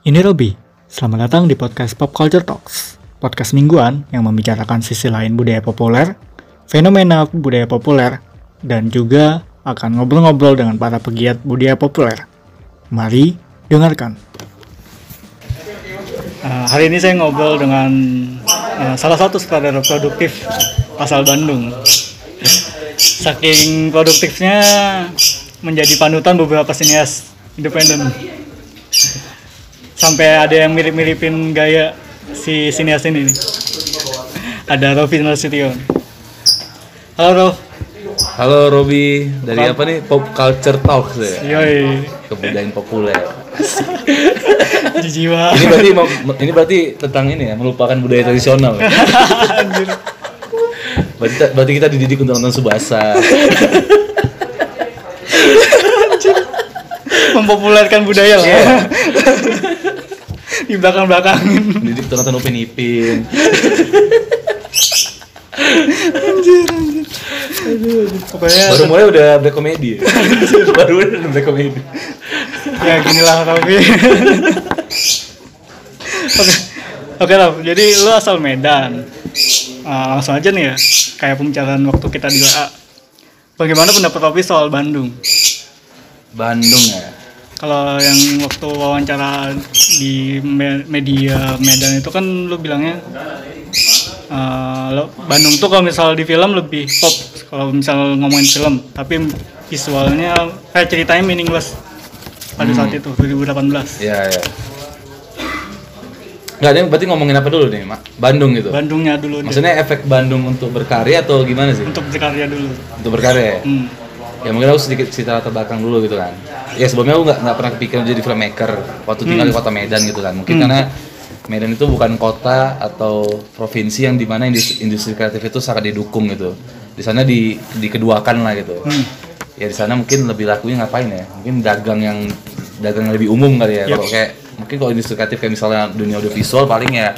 Ini Robi. Selamat datang di podcast Pop Culture Talks. Podcast mingguan yang membicarakan sisi lain budaya populer, fenomena budaya populer, dan juga akan ngobrol-ngobrol dengan para pegiat budaya populer. Mari dengarkan. Uh, hari ini saya ngobrol dengan uh, salah satu sutradara produktif asal Bandung. Saking produktifnya menjadi panutan beberapa sinias independen sampai ada yang mirip-miripin gaya si sinias ini nih. Ada Rofi Nasution. Halo Rof. Halo Robi, dari apa nih Pop Culture Talks ya? Yoi. Kebudayaan populer. Jiwa. Ini berarti ini berarti tentang ini ya, melupakan budaya tradisional. Ya? berarti, berarti kita dididik untuk nonton Subasa. Mempopulerkan budaya lah. ya. Di belakang-belakangin. Dididik untuk nonton Upin Ipin. Pokoknya Baru mulai udah black comedy. Ya? Baru udah black comedy. ya gini lah Rofi. Oke. Oke Rof, jadi lu asal Medan. Ah, langsung aja nih ya, kayak pembicaraan waktu kita di WA. Bagaimana pendapat Rofi soal Bandung? Bandung ya. Kalau yang waktu wawancara di me- media Medan itu kan lu bilangnya eh, lo- Bandung tuh kalau misal di film lebih pop kalau misal ngomongin film, tapi visualnya kayak ceritanya meaningless pada saat itu 2018. Iya ya. Enggak, ada berarti ngomongin apa dulu nih, Mak? Bandung gitu. Bandungnya dulu deh, Maksudnya efek Bandung untuk berkarya atau gimana sih? untuk berkarya dulu. Untuk berkarya ya? Hmm. Ya mungkin aku sedikit cerita latar belakang dulu gitu kan. Ya sebelumnya aku nggak nggak pernah kepikiran jadi filmmaker waktu tinggal di kota Medan gitu kan. Mungkin karena Medan itu bukan kota atau provinsi yang di mana industri, industri kreatif itu sangat didukung gitu. Di sana di dikeduakan lah gitu. Ya di sana mungkin lebih lakunya ngapain ya? Mungkin dagang yang dagang yang lebih umum kali ya. Kalau kayak mungkin kalau industri kreatif kayak misalnya dunia audiovisual paling ya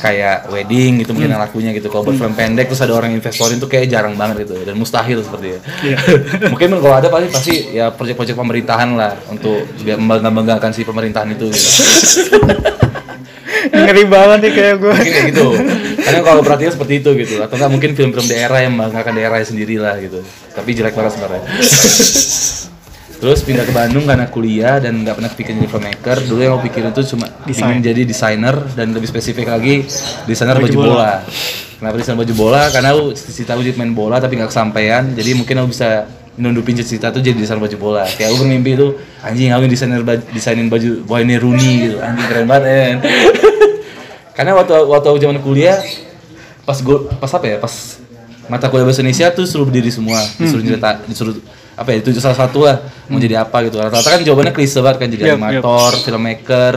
kayak wedding gitu mungkin yang lakunya gitu. Kalau buat film pendek terus ada orang investorin tuh kayak jarang banget gitu dan mustahil seperti itu Iya. mungkin kalau ada pasti pasti ya proyek-proyek pemerintahan lah untuk biar membanggakan si pemerintahan itu gitu. Ngeri banget nih kayak gue. mungkin kayak gitu. Karena kalau perhatian seperti itu gitu. Atau enggak mungkin film-film daerah yang membanggakan daerahnya sendiri lah gitu. Tapi jelek banget sebenarnya terus pindah ke Bandung karena kuliah dan nggak pernah pikir jadi filmmaker. Dulu yang aku pikirin itu cuma Desain. ingin jadi desainer dan lebih spesifik lagi desainer Baju baju, bola. bola. kenapa desainer baju bola? Karena aku cita-cita aku jadi main bola tapi nggak kesampaian. Jadi mungkin aku bisa nundupin cita-cita tuh jadi desainer baju bola. Kayak aku bermimpi itu anjing aku desainer baju, desainin baju Wayne Rooney gitu. Anjing keren banget kan karena waktu waktu aku zaman kuliah pas gue pas apa ya? Pas mata kuliah bahasa Indonesia tuh suruh berdiri semua. Disuruh cerita disuruh apa ya itu salah satu lah mau jadi apa gitu. Rata-rata kan jawabannya klise banget kan jadi Yap, animator filmmaker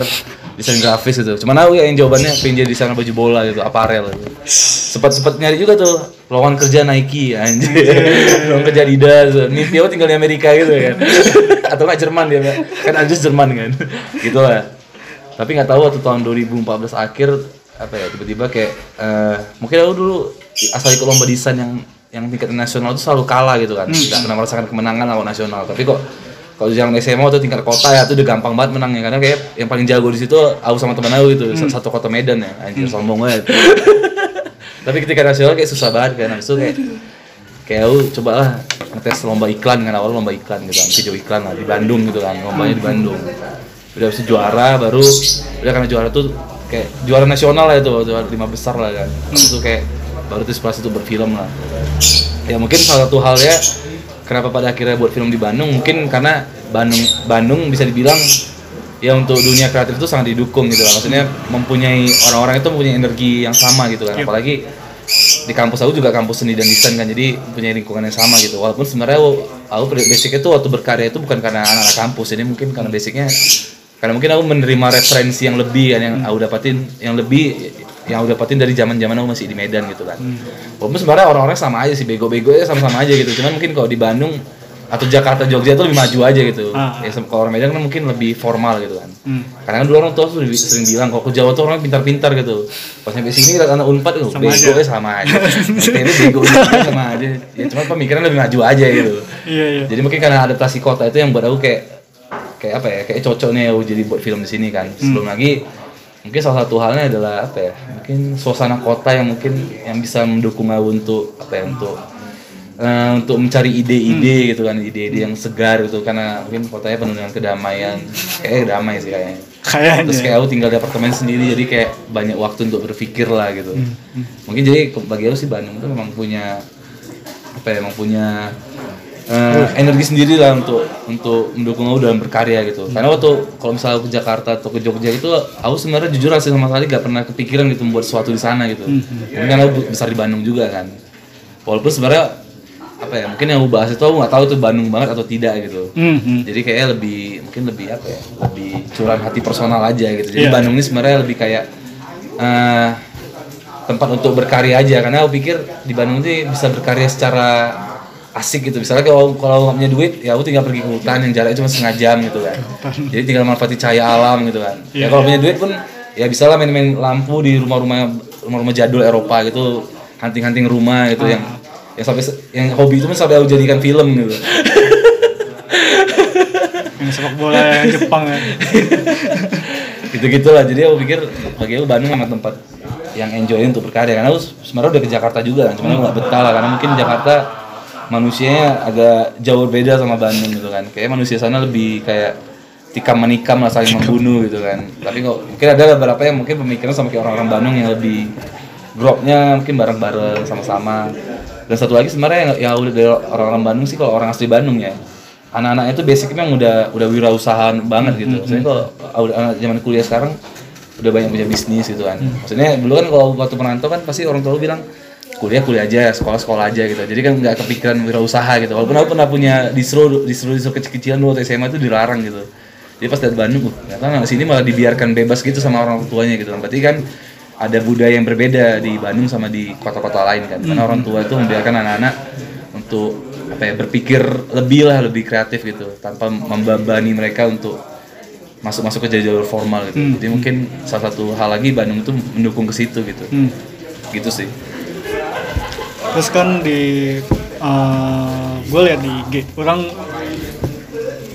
desain grafis gitu. Cuman aku ya yang jawabannya pengen jadi desainer baju bola gitu aparel gitu. sempat sempat nyari juga tuh lowongan kerja Nike anjir lowongan kerja Adidas mimpi aku tinggal di Amerika gitu kan. Atau nggak Jerman dia kan Anjus Jerman kan. Gitu lah tapi nggak tahu waktu tahun 2014 akhir apa ya tiba-tiba kayak eh, mungkin aku dulu asal ikut lomba desain yang yang tingkat nasional itu selalu kalah gitu kan. Nggak pernah merasakan kemenangan lawan nasional. Tapi kok kalau zaman SMA atau tingkat kota ya itu udah gampang banget menangnya. Karena kayak yang paling jago di situ aku sama teman aku gitu satu kota Medan ya. Anjir sombong banget. Tapi ketika nasional kayak susah banget kan. Habis itu kayak kayak aku cobalah ngetes lomba iklan kan awal lomba iklan gitu kan video iklan lah di Bandung gitu kan lombanya di Bandung. Udah bisa juara baru udah karena juara tuh kayak juara nasional lah itu juara lima besar lah kan. Itu kayak baru tuh inspirasi itu berfilm lah. Ya mungkin salah satu hal ya kenapa pada akhirnya buat film di Bandung? Mungkin karena Bandung Bandung bisa dibilang ya untuk dunia kreatif itu sangat didukung gitu lah. Maksudnya mempunyai orang-orang itu mempunyai energi yang sama gitu kan. Apalagi di kampus aku juga kampus seni dan desain kan jadi punya lingkungan yang sama gitu. Walaupun sebenarnya aku, aku basicnya tuh waktu berkarya itu bukan karena anak-anak kampus ini mungkin karena basicnya karena mungkin aku menerima referensi yang lebih kan yang aku dapatin yang lebih yang aku dapatin dari zaman zaman aku masih di Medan gitu kan. Walaupun sebenarnya orang-orang sama aja sih bego-bego ya sama-sama aja gitu. Cuman mungkin kalau di Bandung atau Jakarta Jogja itu lebih maju aja gitu. Ah. ya sem- kalau orang Medan kan mungkin lebih formal gitu kan. Hmm. karena kan dulu orang tua tuh sering bilang kalau ke Jawa tuh orang pintar-pintar gitu. Pas nyampe sini anak unpad tuh Sama bego aja. ya sama aja. STM bego juga sama aja. Ya cuma pemikiran lebih maju aja gitu. Iya iya. jadi mungkin karena adaptasi kota itu yang buat aku kayak kayak apa ya kayak cocoknya ya jadi buat film di sini kan. Sebelum lagi mungkin salah satu halnya adalah apa ya mungkin suasana kota yang mungkin yang bisa mendukung aku untuk apa ya untuk eh, untuk mencari ide-ide gitu kan ide-ide yang segar gitu. Karena mungkin kotanya penuh dengan kedamaian. Kayak damai sih kayaknya. Kayaknya. terus kayak aku tinggal di apartemen sendiri jadi kayak banyak waktu untuk berpikir lah gitu. Mungkin jadi bagi aku sih Bandung tuh memang punya apa ya memang punya eh, energi sendiri lah untuk untuk mendukung aku dalam berkarya gitu. Karena waktu kalau misalnya aku ke Jakarta atau ke Jogja itu aku sebenarnya jujur asli sama sekali gak pernah kepikiran gitu membuat sesuatu di sana gitu. Mungkin karena aku besar di Bandung juga kan. Walaupun sebenarnya apa ya mungkin yang aku bahas itu aku nggak tahu itu Bandung banget atau tidak gitu. Hmm, hmm. jadi kayaknya lebih mungkin lebih apa ya lebih curahan hati personal aja gitu. Jadi Iya. Bandung ini sebenarnya lebih kayak eh, tempat untuk berkarya aja. Karena aku pikir di Bandung ini bisa berkarya secara asik gitu. Misalnya kalau kalau nggak punya duit ya aku tinggal pergi ke hutan yang jaraknya cuma setengah jam gitu kan. Jadi tinggal manfaati cahaya alam gitu kan. Ya Iya, kalau punya duit pun ya bisa lah main-main lampu di rumah-rumah rumah-rumah jadul Eropa gitu. Hunting-hunting rumah gitu yang yang sampai yang hobi itu pun sampai aku jadikan film gitu. Yang sepak bola yang Jepang ya. gitu gitulah jadi aku pikir bagi aku Bandung memang tempat yang enjoy untuk berkarya. Karena aku sebenarnya udah ke Jakarta juga kan. Cuman aku nggak betah lah. Karena mungkin Jakarta manusianya agak jauh beda sama Bandung gitu kan. Kayak manusia sana lebih kayak tikam menikam lah saling membunuh gitu kan. Tapi kok mungkin ada beberapa yang mungkin pemikiran sama kayak orang-orang Bandung yang lebih grupnya mungkin bareng-bareng sama-sama. Dan satu lagi sebenarnya yang, yang udah dari orang-orang Bandung sih kalau orang asli Bandung ya. Anak-anaknya itu basicnya memang udah udah wirausahaan banget gitu. Maksudnya kalau udah anak zaman kuliah sekarang udah banyak punya bisnis gitu kan. Maksudnya dulu kan kalau waktu merantau kan pasti orang tua bilang kuliah kuliah aja, sekolah sekolah aja gitu. Jadi kan nggak kepikiran wirausaha gitu. Walaupun aku pernah punya distro distro distro kecil-kecilan dulu waktu SMA itu dilarang gitu. Jadi pas dari Bandung, uh, ternyata anak sini malah dibiarkan bebas gitu sama orang tuanya gitu. Berarti kan ada budaya yang berbeda di Bandung sama di kota-kota lain kan. Karena orang tua itu membiarkan anak-anak untuk apa ya berpikir lebih lah lebih kreatif gitu tanpa membebani mereka untuk masuk-masuk ke jalur formal gitu. Jadi mungkin salah satu hal lagi Bandung itu mendukung ke situ gitu. Hmm. Gitu sih. Terus kan di gue lihat di IG, orang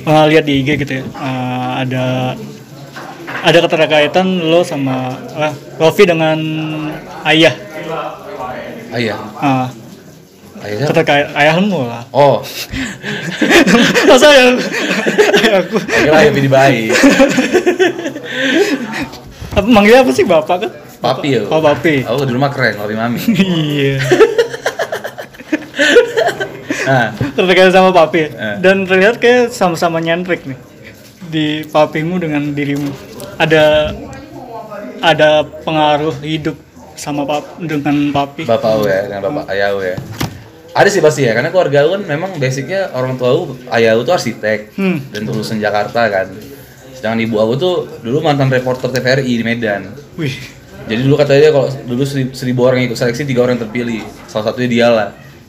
pernah lihat di IG gitu ya, eh, ada ada keterkaitan lo sama eh, Rofi dengan ayah, Ayah. Ah, Ayahnya. keterkait ayahmu lah. Oh, Masa ya ayahku? kira ayah pilih baik. Apa manggilnya apa sih bapak kan? Papi ya. Oh papi. Aku di rumah keren, lebih mami. iya. Nah, Terkait sama papi. Eh. Dan terlihat kayak sama-sama nyentrik nih di papimu dengan dirimu. Ada ada pengaruh hidup sama pap dengan papi. bapak aku ya, dengan bapak ayah aku ya. Ada sih pasti ya, karena keluarga aku kan memang basicnya orang tua aku, ayah aku tuh arsitek Hmm. dan lulusan Jakarta kan. Sedangkan ibu aku tuh dulu mantan reporter TVRI di Medan. Wih. Jadi dulu katanya kalau dulu seri- seribu orang yang ikut seleksi tiga orang yang terpilih, salah satunya dia lah.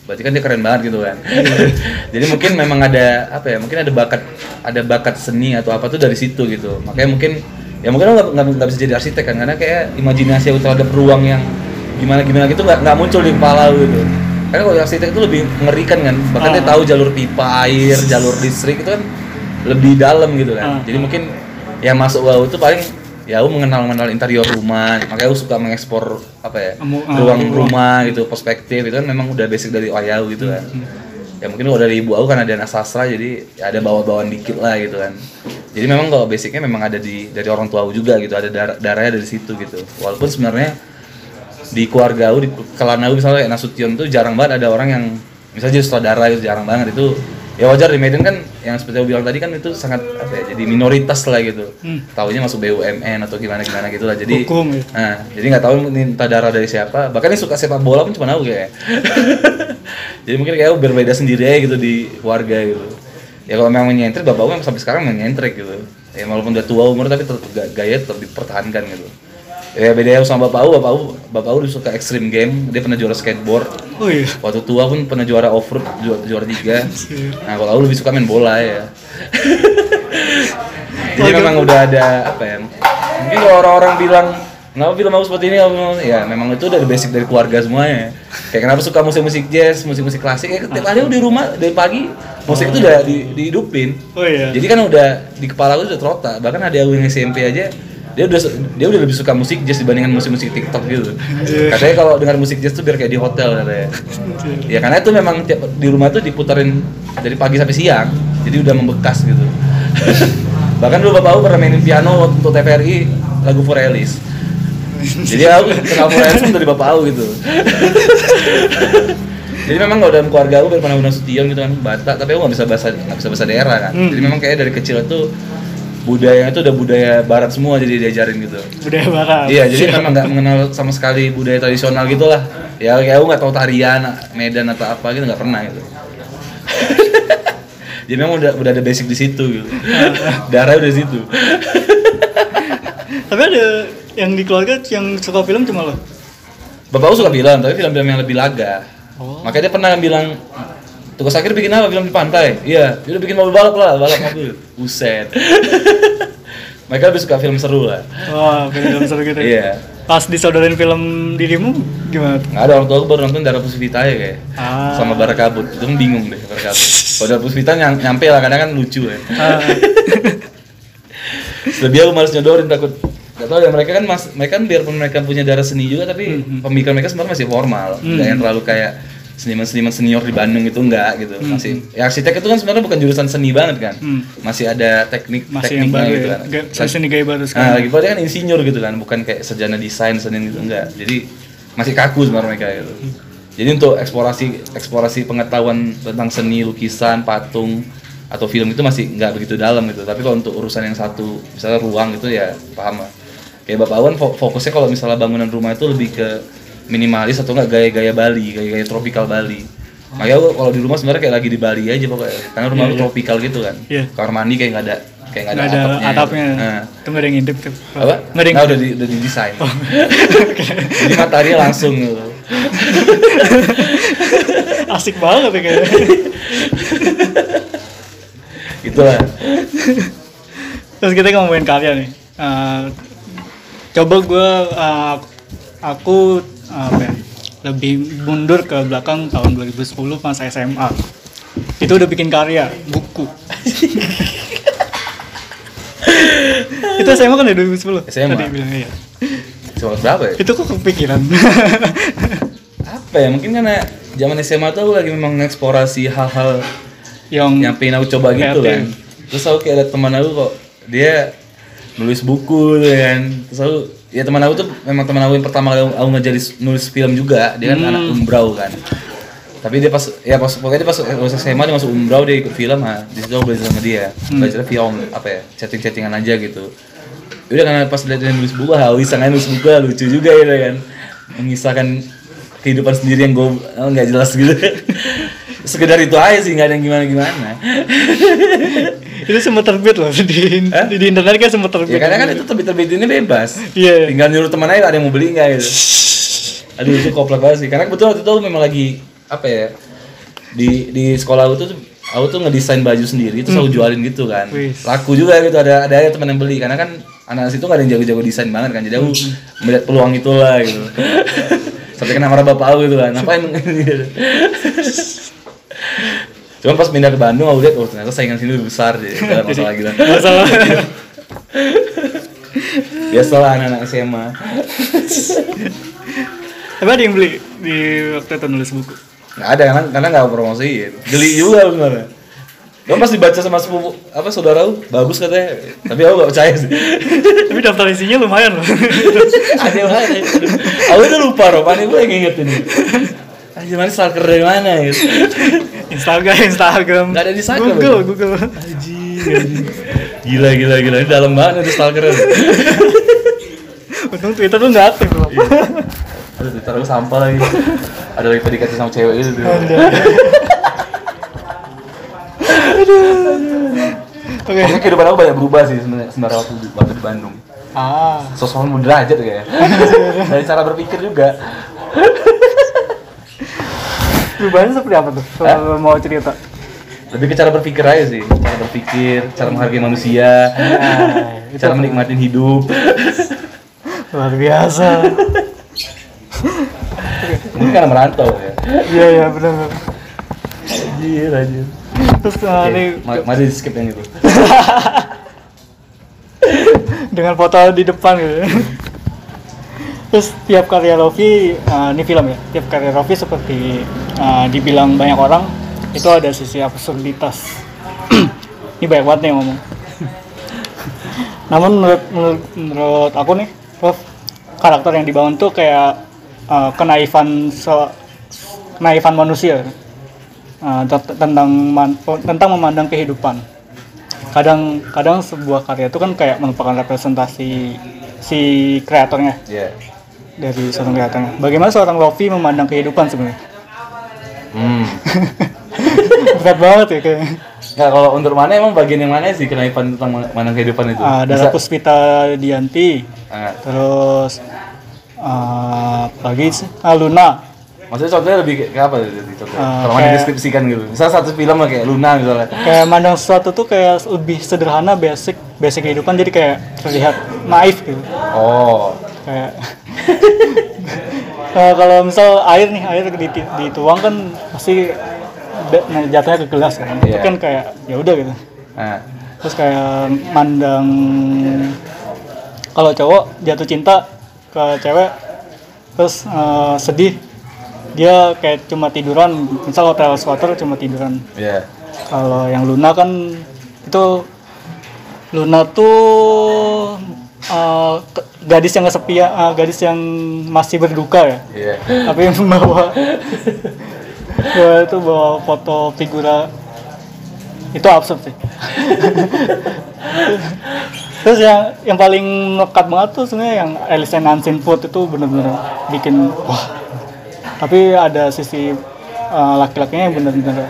Berarti kan dia keren banget gitu kan. Jadi mungkin memang ada apa ya? Mungkin ada bakat ada bakat seni atau apa tuh dari situ gitu. Makanya mungkin ya mungkin aku nggak bisa jadi arsitek kan karena kayak imajinasi aku terhadap ruang yang gimana gimana gitu nggak nggak muncul di kepala aku gitu. Karena kalau arsitek itu lebih mengerikan kan. Bahkan dia Ah. tahu jalur pipa air, jalur listrik itu kan lebih dalam gitu kan. Jadi mungkin yang masuk aku itu paling ya aku mengenal mengenal interior rumah makanya aku suka mengekspor apa ya ah, ruang ruang. rumah gitu perspektif itu kan memang udah basic dari ayah gitu kan ya mungkin kalau dari ibu aku kan ada anak sastra jadi ya ada bawa-bawaan dikit lah gitu kan jadi memang kalau basicnya memang ada di dari orang tua aku juga gitu ada dar- darahnya dari situ gitu walaupun sebenarnya di keluarga aku di kelan aku misalnya kayak Nasution tuh jarang banget ada orang yang misalnya jadi sutradara itu jarang banget itu ya wajar di Medan kan yang seperti aku bilang tadi kan itu sangat apa ya jadi minoritas lah gitu. Hmm. taunya masuk BUMN atau gimana gimana gitu lah. Jadi Hukum ya. nah jadi nggak tahu ini entah darah dari siapa. Bahkan yang suka sepak bola pun cuma aku kayak. Jadi mungkin kayak aku berbeda sendiri aja gitu di keluarga gitu. Ya kalau memang menyentrik bapak aku memang sampai sekarang menyentrik gitu. Ya walaupun udah tua umur tapi tetap ga- gaya tetap dipertahankan gitu ya beda sama bapak aku bapak aku bapak dulu suka extreme game. Dia pernah juara skateboard. Oh iya. waktu tua pun pernah juara off road juara, juara tiga nah kalau aku lebih suka main bola ya. Jadi memang udah ada apa ya mungkin kalau orang-orang bilang kenapa film aku seperti ini ya memang itu dari basic dari keluarga semuanya. Kayak kenapa suka musik-musik jazz musik-musik klasik? Ya tiap hari di rumah dari pagi musik itu udah di, dihidupin. Oh iya. jadi kan udah di kepala aku udah terotak bahkan ada aku yang SMP aja dia udah dia udah lebih suka musik jazz dibandingkan musik-musik TikTok gitu. Katanya kalau dengar musik jazz tuh biar kayak di hotel katanya. Ya karena itu memang tiap di rumah tuh diputarin dari pagi sampai siang jadi udah membekas gitu. Bahkan dulu bapak aku pernah mainin piano waktu untuk TVRI lagu Forelis jadi aku kenal Forelis dari bapak aku gitu. Jadi memang kalau dalam keluarga aku pernah undang Sution gitu kan Batak tapi aku nggak bisa bahasa nggak bisa bahasa daerah kan. Hmm. jadi memang kayak dari kecil itu budaya itu udah budaya barat semua jadi diajarin gitu Budaya barat. Iya, jadi memang nggak mengenal sama sekali budaya tradisional gitu lah. Ya, kayak aku nggak tahu tarian, Medan atau apa gitu nggak pernah gitu. jadi memang udah udah ada basic di situ gitu. Darah udah di situ. Tapi ada yang di keluarga yang suka film cuma lo. Bapakku suka film, tapi film-film yang lebih laga. Oh. Makanya dia pernah bilang Tugas akhir bikin apa? Film di pantai? Iya, udah bikin mobil balap lah, balap mobil. Buset. Mereka lebih suka film seru lah. Wah, film seru gitu. Iya. Pas disodorin film dirimu gimana? Nggak ada orang tua aku baru nonton Darah Puspita ya kayak Ah. sama Bara Kabut itu kan bingung deh Bara Kabut kalau Darah Puspita nyam, nyampe lah kadang kan lucu ya Ah, lebih aku males nyodorin takut Gak tau ya mereka kan mas mereka kan biarpun mereka punya darah seni juga tapi pemikiran mereka sebenarnya masih formal nggak yang terlalu kayak seniman-seniman senior di Bandung itu enggak gitu masih ya arsitek itu kan sebenarnya bukan jurusan seni banget kan Hmm. masih ada teknik masih yang tekniknya baru gitu ya. kan Ga- Saya seni gaya baru Nah, sekarang. lagi pula dia kan insinyur gitu kan, bukan kayak sarjana desain seni gitu enggak. Jadi masih kaku sebenarnya mereka gitu. Jadi untuk eksplorasi eksplorasi pengetahuan tentang seni, lukisan, patung atau film itu masih nggak begitu dalam gitu. Tapi kalau untuk urusan yang satu, misalnya ruang itu ya paham lah. Kayak Bapak Awan fo- fokusnya kalau misalnya bangunan rumah itu lebih ke minimalis atau enggak gaya-gaya Bali, gaya-gaya tropikal Bali. Makanya aku kalau di rumah sebenarnya kayak lagi di Bali aja pokoknya. Karena rumah Iya, aku iya. tropikal gitu kan. Iya. Kamar mandi kayak nggak ada kayak nggak ada, ada atapnya. atapnya. gitu. Nah. Itu nggak ada yang ngintip tuh. Apa? Nggak ada yang Nah, udah di udah didesain. Jadi matahari langsung gitu. asik banget ya kayaknya. Itulah. Terus kita ngomongin karya nih. Eh, coba gue aku apa ya, lebih mundur ke belakang tahun 2010 pas SMA. Itu udah bikin karya, buku. itu SMA kan ya 2010? SMA. Tadi bilang iya. Coba berapa ya? Itu kok kepikiran? Apa ya? Mungkin karena zaman SMA tuh aku lagi memang mengeksplorasi hal-hal yang yang pengen aku coba gitu kan. Terus aku kayak ada teman aku kok dia nulis buku tuh kan. Terus aku ya teman aku tuh memang teman aku yang pertama kali aku, ngajarin nulis film juga. Dia kan anak umbrau kan. Tapi dia pas ya pas pokoknya dia pas pas SMA dia masuk umbrau dia ikut film ah di situ aku belajar sama dia. Belajar film apa ya chatting chattingan aja gitu. Udah karena pas lihat dia nulis buku ah bisa kan nulis buku ah, lucu juga gitu kan. Mengisahkan kehidupan sendiri yang gue nggak jelas gitu sekedar itu aja sih nggak ada yang gimana gimana. Itu sempat terbit loh di, Hah? di, internet kan sempat terbit. ya karena kan itu terbit terbit ini bebas. Iya. tinggal nyuruh teman aja ada yang mau beli nggak gitu. Aduh itu koplak banget sih. Karena kebetulan waktu itu aku memang lagi apa ya di di sekolah aku tuh aku tuh ngedesain baju sendiri terus aku jualin gitu kan. Wih. laku juga gitu ada ada aja teman yang beli. Karena kan anak situ nggak ada yang jago-jago desain banget kan. Jadi aku melihat peluang itulah gitu. Sampai kena marah bapak aku gitu kan. Ngapain Cuma pas pindah ke Bandung aku lihat oh ternyata saingan sini lebih besar jadi nggak ada masalah gitu. Masalah. Biasalah anak-anak SMA. Tapi ada yang beli di waktu itu nulis buku. Nggak ada karena karena nggak promosiin. Geli juga sebenarnya. Cuma pas dibaca sama sepupu apa saudara aku bagus katanya. Tapi aku nggak percaya sih. Tapi daftar isinya lumayan loh. Ada banget. Aku udah lupa roh, panik gue yang ngingetin. Anjir mana stalker dari mana gitu. Instagram, Instagram. Nggak ada di sana, Google, Bang. Google. Gila gila gila ini dalam banget itu stalker. Untung Twitter tuh nggak aktif loh. Aduh, Twitter aku sampah lagi. Ada lagi dikasih sama cewek itu tuh. Oke. Pokoknya kehidupan aku banyak berubah sih sebenarnya sebenarnya waktu di, waktu di Bandung. Ah, Sosok derajat kayak. Dari cara berpikir juga. Perubahannya seperti apa tuh? Kalau mau cerita. Lebih ke cara berpikir aja sih. Cara berpikir, cara menghargai manusia, Nah, cara menikmati hidup. luar biasa Mungkin karena merantau ya. iya iya benar. Anjir, anjir. terus ini ma- mari di skip yang itu. dengan foto di depan gitu terus tiap karya Rofi uh, ini film ya tiap karya Rofi seperti uh, dibilang banyak orang itu ada sisi absurditas. Ini banyak banget nih ngomong. Namun menurut, menurut, menurut aku nih Prof, karakter yang dibangun tuh kayak uh, kenaifan se- kenaifan manusia. Uh, tentang man- tentang memandang kehidupan. Kadang kadang sebuah karya itu kan kayak merupakan representasi si kreatornya. Iya. Dari seorang kreatornya. Bagaimana seorang Lofi memandang kehidupan sebenarnya? Hmm. Berat banget ya kayak. Nggak, kalau untuk mana emang bagian yang mana sih kenaifan tentang mana- mana kehidupan itu? Uh, Dara Bisa- Puspita Dianti, Ah, terus uh, lagi sih, ah, Luna. maksudnya contohnya lebih kayak apa sih contohnya? Ah, kalau mana deskripsikan gitu. Misalnya satu film lah kayak Luna misalnya. Kayak mandang sesuatu tuh kayak lebih sederhana, basic, basic kehidupan jadi kayak terlihat naif gitu. Oh. kayak Eh, kalau misal air nih air dituang kan pasti nah, jatuhnya ke gelas kan. Itu Iya. kan kayak ya udah gitu. Nah, terus kayak mandang kalau cowok jatuh cinta ke cewek terus eh, sedih dia kayak cuma tiduran. Misal hotel swatter cuma tiduran. Iya. kalau yang Luna kan itu Luna tuh eh, ke- gadis yang kesepian, eh, gadis yang masih berduka ya. Iya. Tapi yang membawa bawa itu bawa foto figura itu absurd sih. Terus yang yang paling melekat banget tuh sebenarnya yang Alice and Unseen Food itu bener-bener bikin wah. Tapi ada sisi eh, laki-lakinya yang bener-bener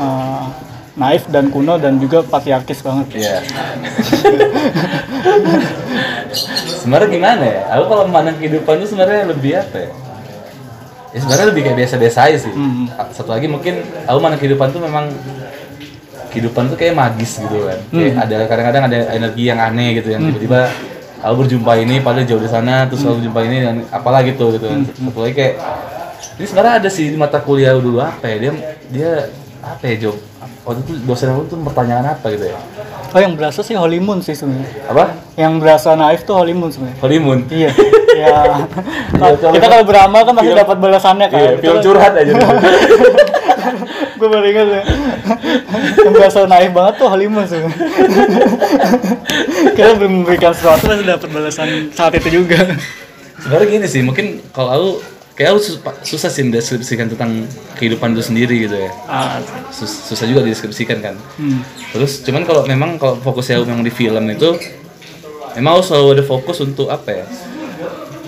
eh, naif dan kuno dan juga patriarkis banget. Iya. sebenarnya gimana ya? Aku kalau memandang kehidupan itu sebenarnya lebih apa ya? Ya sebenarnya lebih kayak biasa-biasa aja sih. Hmm. Satu lagi mungkin aku memandang kehidupan tuh memang kehidupan tuh kayak magis gitu kan. Kayak ada kadang-kadang ada energi yang aneh gitu yang tiba-tiba aku berjumpa ini padahal jauh di sana terus aku berjumpa ini dan apalah gitu gitu kan. Satu lagi kayak ini sebenarnya ada sih di mata kuliah dulu apa ya dia dia apa ya jawab waktu itu dosen aku tuh pertanyaan apa gitu ya Oh yang berasa sih Holy Moon sih sebenarnya. apa Yang berasa naif tuh Holy Moon sebenarnya. honeymoon Iya. ya. kita kalau beramal kan pasti dapat balasannya kan. Iya, film curhat aja. Gue baru ingat ya. yang berasa naif banget tuh Holy Moon sebenarnya. kita belum memberikan sesuatu pasti dapat balasan saat itu juga. Sebenarnya gini sih, mungkin kalau aku kayak sus- susah sih mendeskripsikan tentang kehidupan itu sendiri gitu ya. Ah, Sus- susah juga dideskripsikan kan. hmm. Terus cuman kalau memang kalau fokusnya aku memang di film itu memang aku selalu ada fokus untuk apa ya?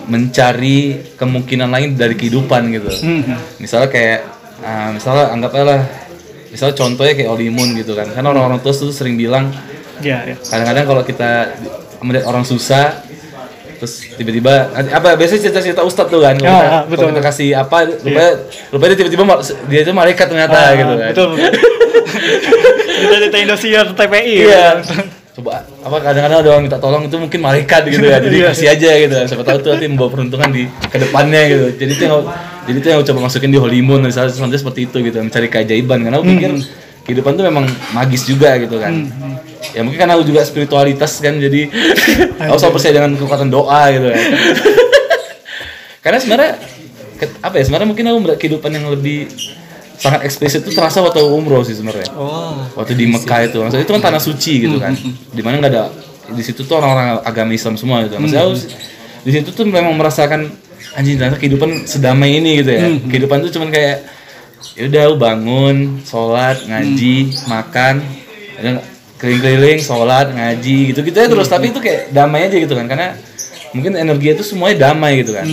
Mencari kemungkinan lain dari kehidupan gitu. Hmm. Misalnya kayak ah, misalnya anggapnya lah misalnya contohnya kayak Olimun gitu kan. Kan orang-orang tua tuh sering bilang Ya, ya. kadang-kadang kalau kita melihat orang susah terus tiba-tiba apa biasanya cerita-cerita ustadz tuh kan ya, kalau betul. kita kasih apa lupa lupa dia tiba-tiba dia itu malaikat ternyata Ah, gitu kan Betul. betul. kita cerita Indosiar TPI. iya coba apa kadang-kadang ada orang minta tolong itu mungkin malaikat gitu ya jadi Iya. kasih aja gitu siapa tahu tuh nanti membawa peruntungan di ke depannya gitu jadi itu yang jadi itu yang coba masukin di Holy Moon misalnya sampai seperti itu gitu mencari keajaiban karena aku pikir kehidupan tuh memang magis juga gitu kan. Ya mungkin karena aku juga spiritualitas kan jadi aku selalu percaya dengan kekuatan doa gitu kan karena sebenarnya apa ya sebenarnya mungkin aku melihat kehidupan yang lebih sangat eksplisit itu terasa waktu umroh sih sebenarnya. Oh. waktu di Mekah itu. Maksudnya itu kan tanah suci gitu kan. Di mana nggak ada di situ tuh orang-orang agama Islam semua gitu. Maksudnya aku di situ tuh memang merasakan anjing ternyata kehidupan sedamai ini gitu ya. Kehidupan tuh cuman kayak ya udah bangun sholat ngaji makan dan keliling-keliling sholat ngaji gitu gitu ya terus. Tapi itu kayak damai aja gitu kan karena mungkin energi itu semuanya damai gitu kan.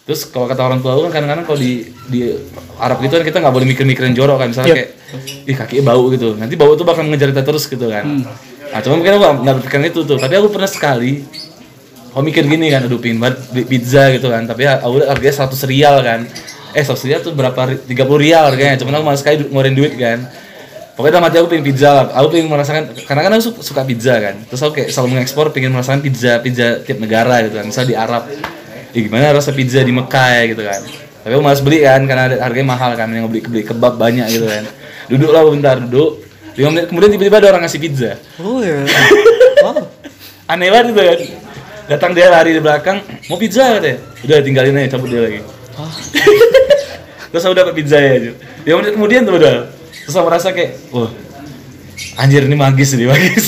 Terus kalau kata orang tua kan kadang-kadang kalau di di Arab gitu kan kita nggak boleh mikir-mikirin jorok kan. Misalnya Yep. kayak ih kakinya bau gitu. Nanti bau itu bakal mengejar kita terus gitu kan. Nah cuma mungkin aku nggak- berpikiran itu tuh. Tapi aku pernah sekali aku mikir gini kan aduh pingin banget pizza gitu kan. Tapi aku harganya 100 rial kan eh 100 rial tuh berapa ri- 30 rial harganya. Cuman aku malas sekali ngeluarin duit kan. Pokoknya dalam hati aku pengen pizza. Lah aku pengen merasakan karena kan aku su- suka pizza kan. Terus aku kayak selalu mengekspor pengen merasakan pizza pizza tiap negara gitu kan. Misalnya di Arab. Ih, gimana rasa pizza di Mekah ya gitu kan. Tapi aku malas beli kan karena ada- harganya mahal kan. Yang beli beli kebab banyak gitu kan. Duduk lah bentar duduk. Lima menit kemudian tiba-tiba ada orang ngasih pizza. Oh ya. Wow. aneh banget gitu kan. Datang dia lari di belakang mau pizza? katanya. Udah tinggalin aja cabut dia lagi terus aku dapat pizza ya Ju. ya menit kemudian tuh udah. Terus aku merasa kayak wah anjir ini magis nih magis.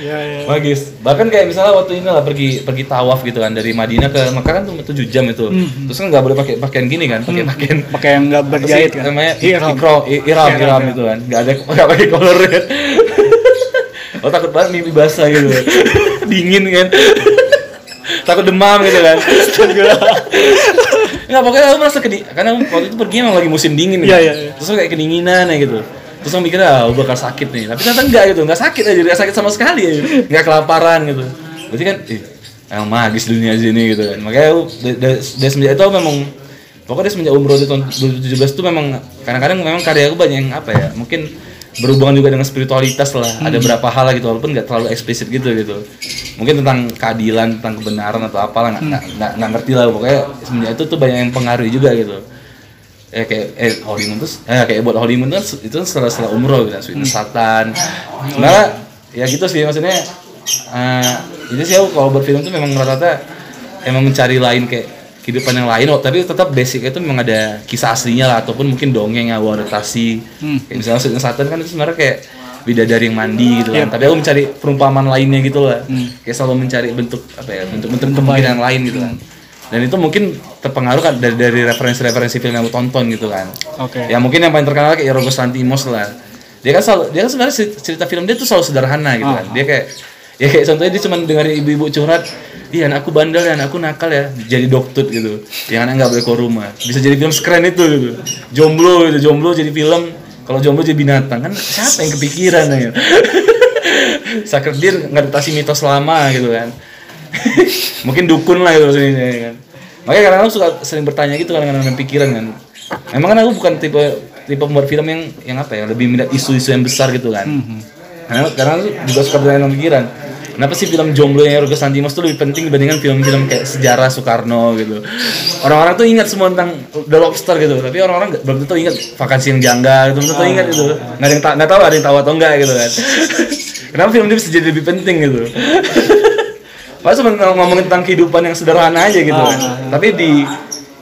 Iya ya. magis. Bahkan kayak misalnya waktu ini lah pergi pergi tawaf gitu kan dari Madinah ke Mekah kan cuma 7 jam itu. Terus kan nggak boleh pakai pakaian gini kan pakai pakaian Pakai yang nggak berjahit kan. namanya? Ihram. ikro, iram, iram ya. itu kan. Nggak ada nggak pakai color kan oh takut banget mimpi basah gitu. Dingin kan takut demam gitu kan. Nggak pokoknya aku merasa kedi karena waktu itu pergi emang lagi musim dingin Iya, kan. iya, iya. terus aku kayak kedinginan ya gitu. Terus aku mikir ah aku bakal sakit nih. Tapi ternyata enggak gitu nggak sakit aja nggak sakit sama sekali aja. Nggak kelaparan gitu. Berarti kan ih emang magis dunia sini gitu kan. Makanya aku dari, dari, dari semenjak itu aku memang pokoknya dari semenjak umroh di tahun 2017 itu memang kadang-kadang memang karya aku banyak yang apa ya mungkin berhubungan juga dengan spiritualitas lah. Ada berapa hal lah gitu walaupun nggak terlalu eksplisit gitu gitu. Mungkin tentang keadilan tentang kebenaran atau apalah nggak nggak nggak- nggak ngerti lah. Pokoknya semenjak itu tuh banyak yang pengaruhi juga gitu. Ya kayak eh Holy Moon tuh eh kayak buat Holy Moon tuh itu kan setelah setelah umroh gitu Sweetness Satan sebenarnya ya gitu sih maksudnya eh itu sih aku kalau buat film tuh memang rata-rata emang mencari lain kayak kehidupan yang lain. Oh, tapi tetap basic itu memang ada kisah aslinya lah ataupun mungkin dongeng atau adaptasi. Kayak misalnya Sweetness Satan kan itu sebenarnya kayak bidadari yang mandi gitu kan. Tapi aku mencari perumpamaan lainnya gitu lah kayak selalu mencari bentuk apa ya bentuk-bentuk kemungkinan yang lain gitu kan. Dan itu mungkin terpengaruh kan dari dari referensi-referensi film yang aku tonton gitu kan. Oke. ya mungkin yang paling terkenal kayak Yorgos Lanthimos lah. Dia kan selalu dia kan sebenarnya cer- cerita film dia tuh selalu sederhana gitu kan. Dia kayak ya kayak contohnya dia cuma dengerin ibu-ibu curhat iya anakku bandel ya anakku nakal ya jadi dokter gitu. Yang anak nggak boleh keluar rumah. Bisa jadi film sekeren itu gitu. Jomblo gitu jomblo jadi film kalau jomblo jadi binatang. Kan siapa yang kepikiran ya? Deer ngadaptasi mitos lama gitu kan. Mungkin dukun lah gitu sini ya kan. Makanya kadang aku suka sering bertanya gitu kan dengan pikiran kan. Memang kan aku bukan tipe tipe pembuat film yang yang apa ya lebih minat isu-isu yang besar gitu kan. Karena karena aku juga suka bertanya pikiran kenapa sih film jomblo yang Yorgos Lanthimos tuh lebih penting dibandingkan film-film kayak sejarah Soekarno gitu orang-orang tuh ingat semua tentang The Lobster gitu tapi orang-orang belum tentu ingat vakansi yang janggal gitu belum tentu ingat itu nggak ada yang nggak tahu ada yang tahu atau enggak gitu kan kenapa film ini bisa jadi lebih penting gitu Pas cuma ngomongin tentang kehidupan yang sederhana aja gitu kan. Tapi di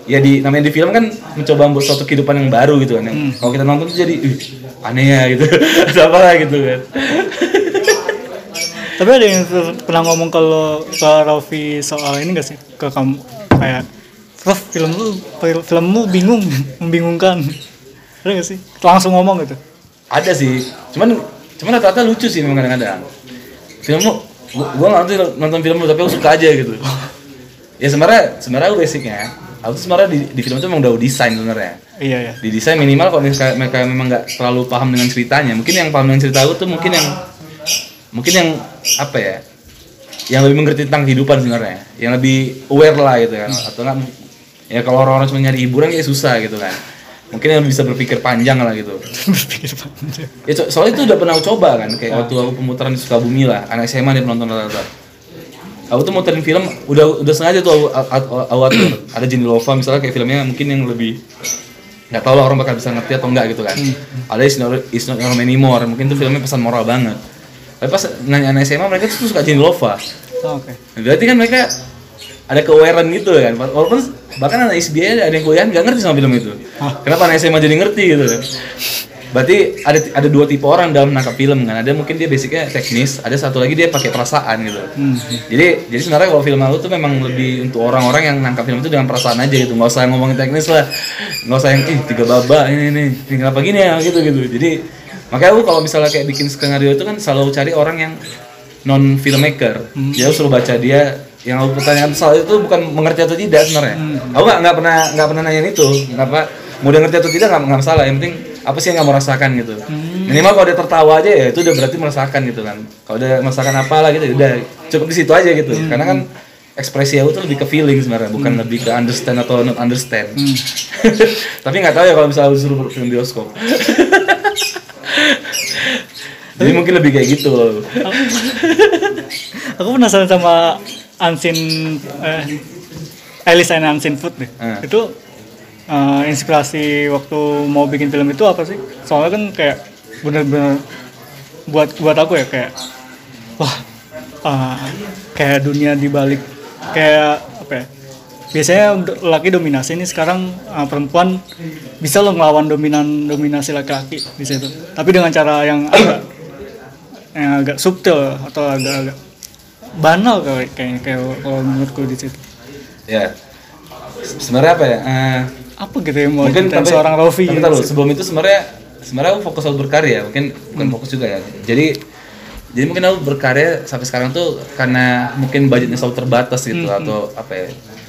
ya di namanya di film kan mencoba membuat suatu kehidupan yang baru gitu kan. Yang Kalau kita nonton tuh jadi "Ih, aneh ya gitu. Ada apa lah gitu kan. Tapi ada yang per- pernah ngomong kalau ke Raffi soal ini gak sih ke kamu kayak Raf film lu filmmu bingung membingungkan ada gak sih langsung ngomong gitu Ada sih. Cuman cuman rata-rata lucu sih memang kadang-kadang. Filmmu gua, gua nggak nonton, nonton film lu tapi aku suka aja gitu. Ya sebenarnya sebenarnya basicnya aku tuh sebenarnya di, di film itu memang udah desain sebenarnya. iya ya di desain minimal kalau misalnya mereka memang nggak terlalu paham dengan ceritanya mungkin yang paham dengan cerita aku tuh mungkin yang mungkin yang apa ya yang lebih mengerti tentang kehidupan sebenarnya. Yang lebih aware lah gitu kan atau enggak ya kalau orang-orang cuma nyari hiburan kayak susah gitu kan. Mungkin yang bisa berpikir panjang lah gitu. Berpikir panjang. Ya so- soalnya itu udah pernah aku coba kan kayak waktu aku pemutaran di Sukabumi lah. Anak SMA dia penonton rata-rata. Aku tuh muterin film udah udah sengaja tuh aku, atur. Ada Jenny Lova misalnya kayak filmnya mungkin yang lebih nggak tahu lah orang bakal bisa ngerti atau enggak gitu kan. Ada It's Not, It's Not Your Anymore. Mungkin tuh filmnya pesan moral banget tapi pas nanya anak SMA mereka tuh suka Jenny Lova. Oh, oke. Berarti kan mereka ada keawarean gitu kan. Walaupun bahkan anak SBA ada yang kuliah nggak ngerti sama film itu. Kenapa anak SMA jadi ngerti gitu? Kan berarti ada ada dua tipe orang dalam menangkap film kan. Ada mungkin dia basicnya teknis ada satu lagi dia pakai perasaan gitu. Jadi jadi sebenarnya kalau film aku tuh memang lebih untuk orang-orang yang nangkap film itu dengan perasaan aja gitu. Nggak usah ngomongin teknis lah. Nggak usah yang ih tiga baba ini ini ini kenapa gini ya? Gitu gitu. Jadi makanya aku kalau misalnya kayak bikin skenario itu kan selalu cari orang yang non filmmaker jadi aku suruh baca dia yang aku pertanyaan soal itu bukan mengerti atau tidak sebenarnya? Aku nggak nggak pernah nggak pernah nanyain itu. Kenapa? Mau dia ngerti atau tidak nggak nggak masalah. Yang penting apa sih yang kamu rasakan gitu. Minimal kalau dia tertawa aja ya itu udah berarti merasakan gitu kan. Kalau dia merasakan apa lah gitu udah cukup di situ aja gitu. Karena kan ekspresi aku tuh lebih ke feeling sebenarnya bukan lebih ke understand atau not understand. Tapi nggak tahu ya kalau misalnya disuruh film bioskop Jadi mungkin lebih kayak gitu loh. Aku penasaran sama Unseen eh, Alice and Unseen Food deh. Hmm. Itu eh, inspirasi waktu mau bikin film itu apa sih? Soalnya kan kayak bener-bener buat buat aku ya kayak wah eh, kayak dunia dibalik kayak apa ya? Biasanya laki dominasi ini sekarang eh, perempuan bisa loh ngelawan dominan dominasi laki-laki di situ. Tapi dengan cara yang agak yang agak subtil atau agak-agak banal kali kayaknya kayak kalau menurutku di situ. Ya. Sebenarnya apa ya? Eh, Apa gitu yang mau mungkin tapi, seorang Rofi tapi gitu tahu, sebelum itu sebenarnya sebenarnya aku fokus aku berkarya mungkin bukan Hmm. fokus juga ya jadi jadi mungkin aku berkarya sampai sekarang tuh karena mungkin budgetnya selalu terbatas gitu Hmm, atau apa ya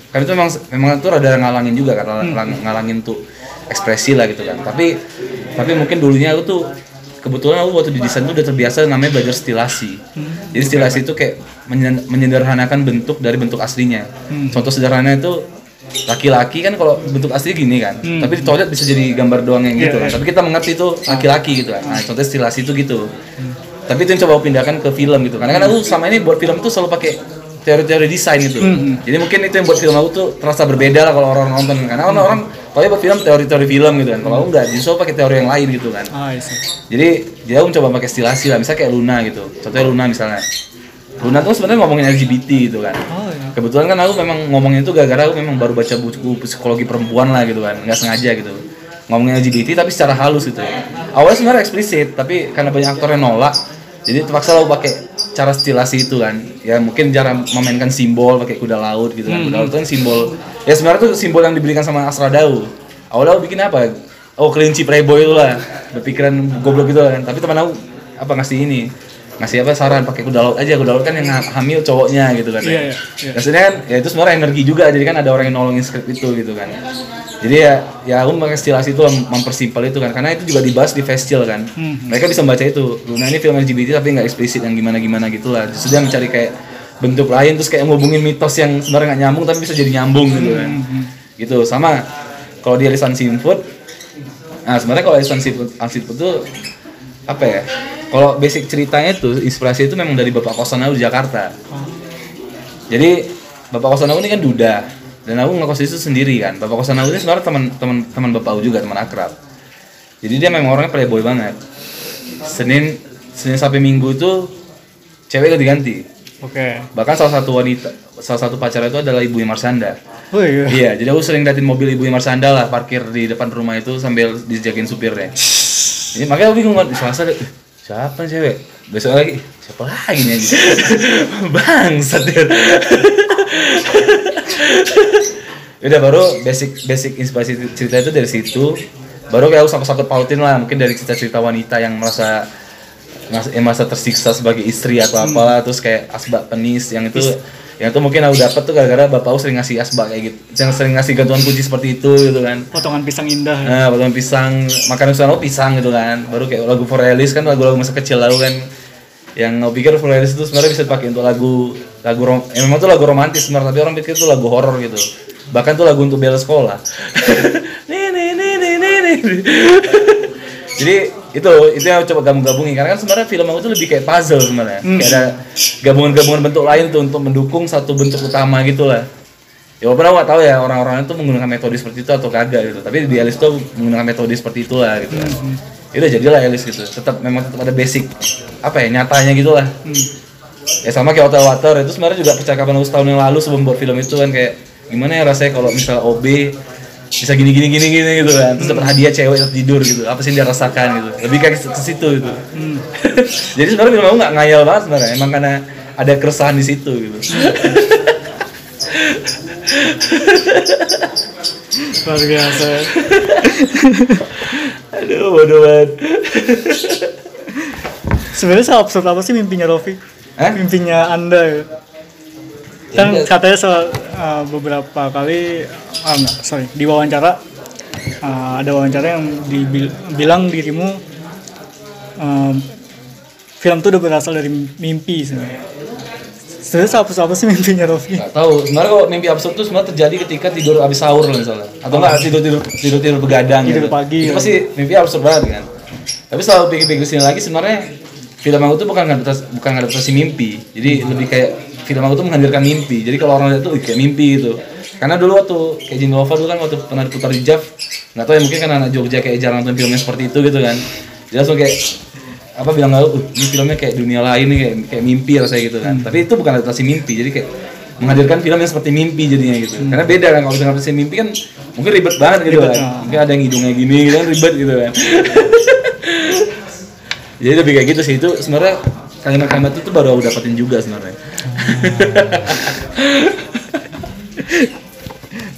karena itu memang memang itu rada ngalangin juga karena Hmm. ngalangin tuh ekspresi lah gitu kan tapi tapi mungkin dulunya aku tuh kebetulan aku waktu di desain tuh udah terbiasa namanya belajar stilasi Hmm. jadi stilasi itu kayak menyederhanakan bentuk dari bentuk aslinya Hmm. contoh sederhananya itu laki-laki kan kalau bentuk asli gini kan Hmm. tapi di toilet bisa jadi gambar doang yang gitu Iya, kan. iya. tapi kita mengerti itu laki-laki gitu kan nah contohnya stilasi itu gitu tapi itu yang coba aku pindahkan ke film gitu karena kan aku selama ini buat film tuh selalu pakai teori-teori desain gitu Hmm. jadi mungkin itu yang buat film aku tuh terasa berbeda lah kalau orang nonton karena kan orang kalau buat film teori-teori film gitu kan. Kalau aku enggak justru pakai teori yang lain gitu kan. Sih. jadi dia aku coba pakai stilasi lah. Misalnya kayak Luna gitu. Contohnya Luna misalnya. Luna tuh sebenarnya ngomongin LGBT gitu kan. Oh iya. kebetulan kan aku memang ngomongin itu gara-gara aku memang baru baca buku psikologi perempuan lah gitu kan. Nggak sengaja gitu. Ngomongin LGBT tapi secara halus gitu. Awalnya sebenarnya eksplisit tapi karena banyak aktor yang nolak jadi terpaksa aku pakai cara stilasi itu kan. Ya mungkin cara memainkan simbol pakai kuda laut gitu kan. Kuda laut itu kan simbol. Ya sebenarnya tuh simbol yang diberikan sama Asradau awalnya aku bikin apa? Oh kelinci playboy itu lah. Berpikiran goblok gitu kan. Tapi teman aku apa ngasih ini ngasih apa saran pakai kuda laut aja kuda laut kan yang hamil cowoknya gitu kan Iya, iya, iya. Maksudnya kan ya itu sebenarnya energi juga jadi kan ada orang yang nolongin skrip itu gitu kan. Jadi ya ya aku pakai stilasi itu mem- mempersimpel itu kan karena itu juga dibahas di festival kan. Hmm. Mereka bisa membaca itu. Luna ini film LGBT tapi nggak eksplisit yang gimana-gimana gitulah. Justru dia mencari kayak bentuk lain terus kayak ngubungin mitos yang sebenarnya nggak nyambung tapi bisa jadi nyambung gitu kan. Gitu sama kalau di Alisan Seafood Nah sebenarnya kalau Alisan Seafood, Seafood itu apa ya? Kalau basic ceritanya itu inspirasi itu memang dari bapak kosan aku di Jakarta. Jadi bapak kosan aku ini kan Duda dan aku ngekos di situ sendiri kan. Bapak kosan aku ini sebenarnya teman teman teman bapak aku juga teman akrab. Jadi dia memang orangnya playboy banget. Senin Senin sampai Minggu itu cewek ganti-ganti. Oke. Bahkan salah satu wanita, salah satu pacar itu adalah ibu Marsanda. Oh iya. Iya, jadi aku sering liatin mobil ibu Marsanda lah parkir di depan rumah itu sambil dijagain supirnya. Ini makanya aku bingung kan, Selasa deh, "Eh, siapa nih cewek? Besok lagi, siapa lagi nih? Bangsat dia. Udah baru basic basic inspirasi cerita itu dari situ. Baru kayak aku sangkut-sangkut pautin lah mungkin dari cerita-cerita wanita yang merasa merasa, yang merasa tersiksa sebagai istri atau apalah terus kayak asbak penis yang itu yang itu mungkin aku dapat tuh gara-gara bapak aku sering ngasih asbak kayak gitu yang sering ngasih gantungan kunci seperti itu gitu kan Potongan pisang indah. Nah, potongan pisang, makanan aku pisang gitu kan. Baru kayak lagu Forelis kan lagu-lagu masa kecil lalu kan. Yang aku pikir Forelis itu sebenarnya bisa dipakai untuk lagu lagu rom ya memang tuh lagu romantis sebenarnya, tapi orang pikir itu lagu horor gitu. Bahkan tuh lagu untuk bela sekolah. nih nih nih nih nih nih. Jadi itu itu yang coba gabung-gabungin karena kan sebenarnya film aku tuh lebih kayak puzzle sebenarnya. Kayak ada gabungan-gabungan bentuk lain tuh untuk mendukung satu bentuk utama gitu lah. Ya walaupun aku gak tahu ya orang-orang itu menggunakan metode seperti itu atau kagak gitu. Tapi di Alice tuh menggunakan metode seperti itulah gitu. kan. Ya udah jadilah Alice gitu. Tetap memang tetap ada basic apa ya nyatanya gitu lah. Ya sama kayak Hotel Water itu sebenarnya juga percakapan aku setahun yang lalu sebelum buat film itu kan kayak gimana ya rasanya kalau misalnya OB bisa gini gini gini gini gitu kan terus dapat hadiah cewek yang tidur gitu apa sih yang dia rasakan gitu lebih kayak ke situ gitu jadi sebenarnya film aku nggak ngayal banget sebenarnya emang karena ada keresahan di situ gitu Luar biasa. aduh bodoh banget Sebenarnya seabsurd apa sih mimpinya Rofi? Hah? Mimpinya Anda ya? Ya, Kan enggak. katanya uh, beberapa kali, ah enggak, sorry, di wawancara uh, ada wawancara yang dibilang dirimu um, film tuh udah berasal dari mimpi sebenarnya. Sebenarnya seabsurd apa sih mimpinya Rofi? Gak tahu. Sebenarnya kalau mimpi absurd itu sebenarnya terjadi ketika tidur habis sahur lah misalnya. Atau enggak tidur tidur tidur tidur begadang Tidur gitu. pagi, Itu pasti mimpi absurd banget kan. tapi setelah pikir-pikir sini lagi sebenarnya film aku tuh bukan ngadaptasi bukan ngadaptasi mimpi jadi lebih kayak film aku tuh menghadirkan mimpi. Jadi kalau orang lihat tuh "Ih, kayak mimpi gitu. Karena dulu waktu kayak Jin Lova dulu kan waktu pernah diputar di JAV nggak tahu ya mungkin kan anak Jogja kayak jarang nonton filmnya seperti itu gitu kan. Jadi langsung kayak apa bilang aku uh, ini filmnya kayak dunia lain nih kayak kayak mimpi rasanya gitu kan. Tapi itu bukan adaptasi mimpi jadi kayak menghadirkan film yang seperti mimpi jadinya gitu. Karena beda kan kalau dengan adaptasi mimpi kan mungkin ribet banget gitu Ribet, kan. ah. mungkin ada yang hidungnya gini gitu kan ribet gitu kan. Jadi lebih kayak gitu sih. Itu sebenarnya kalimat-kalimat itu baru aku dapetin juga sebenarnya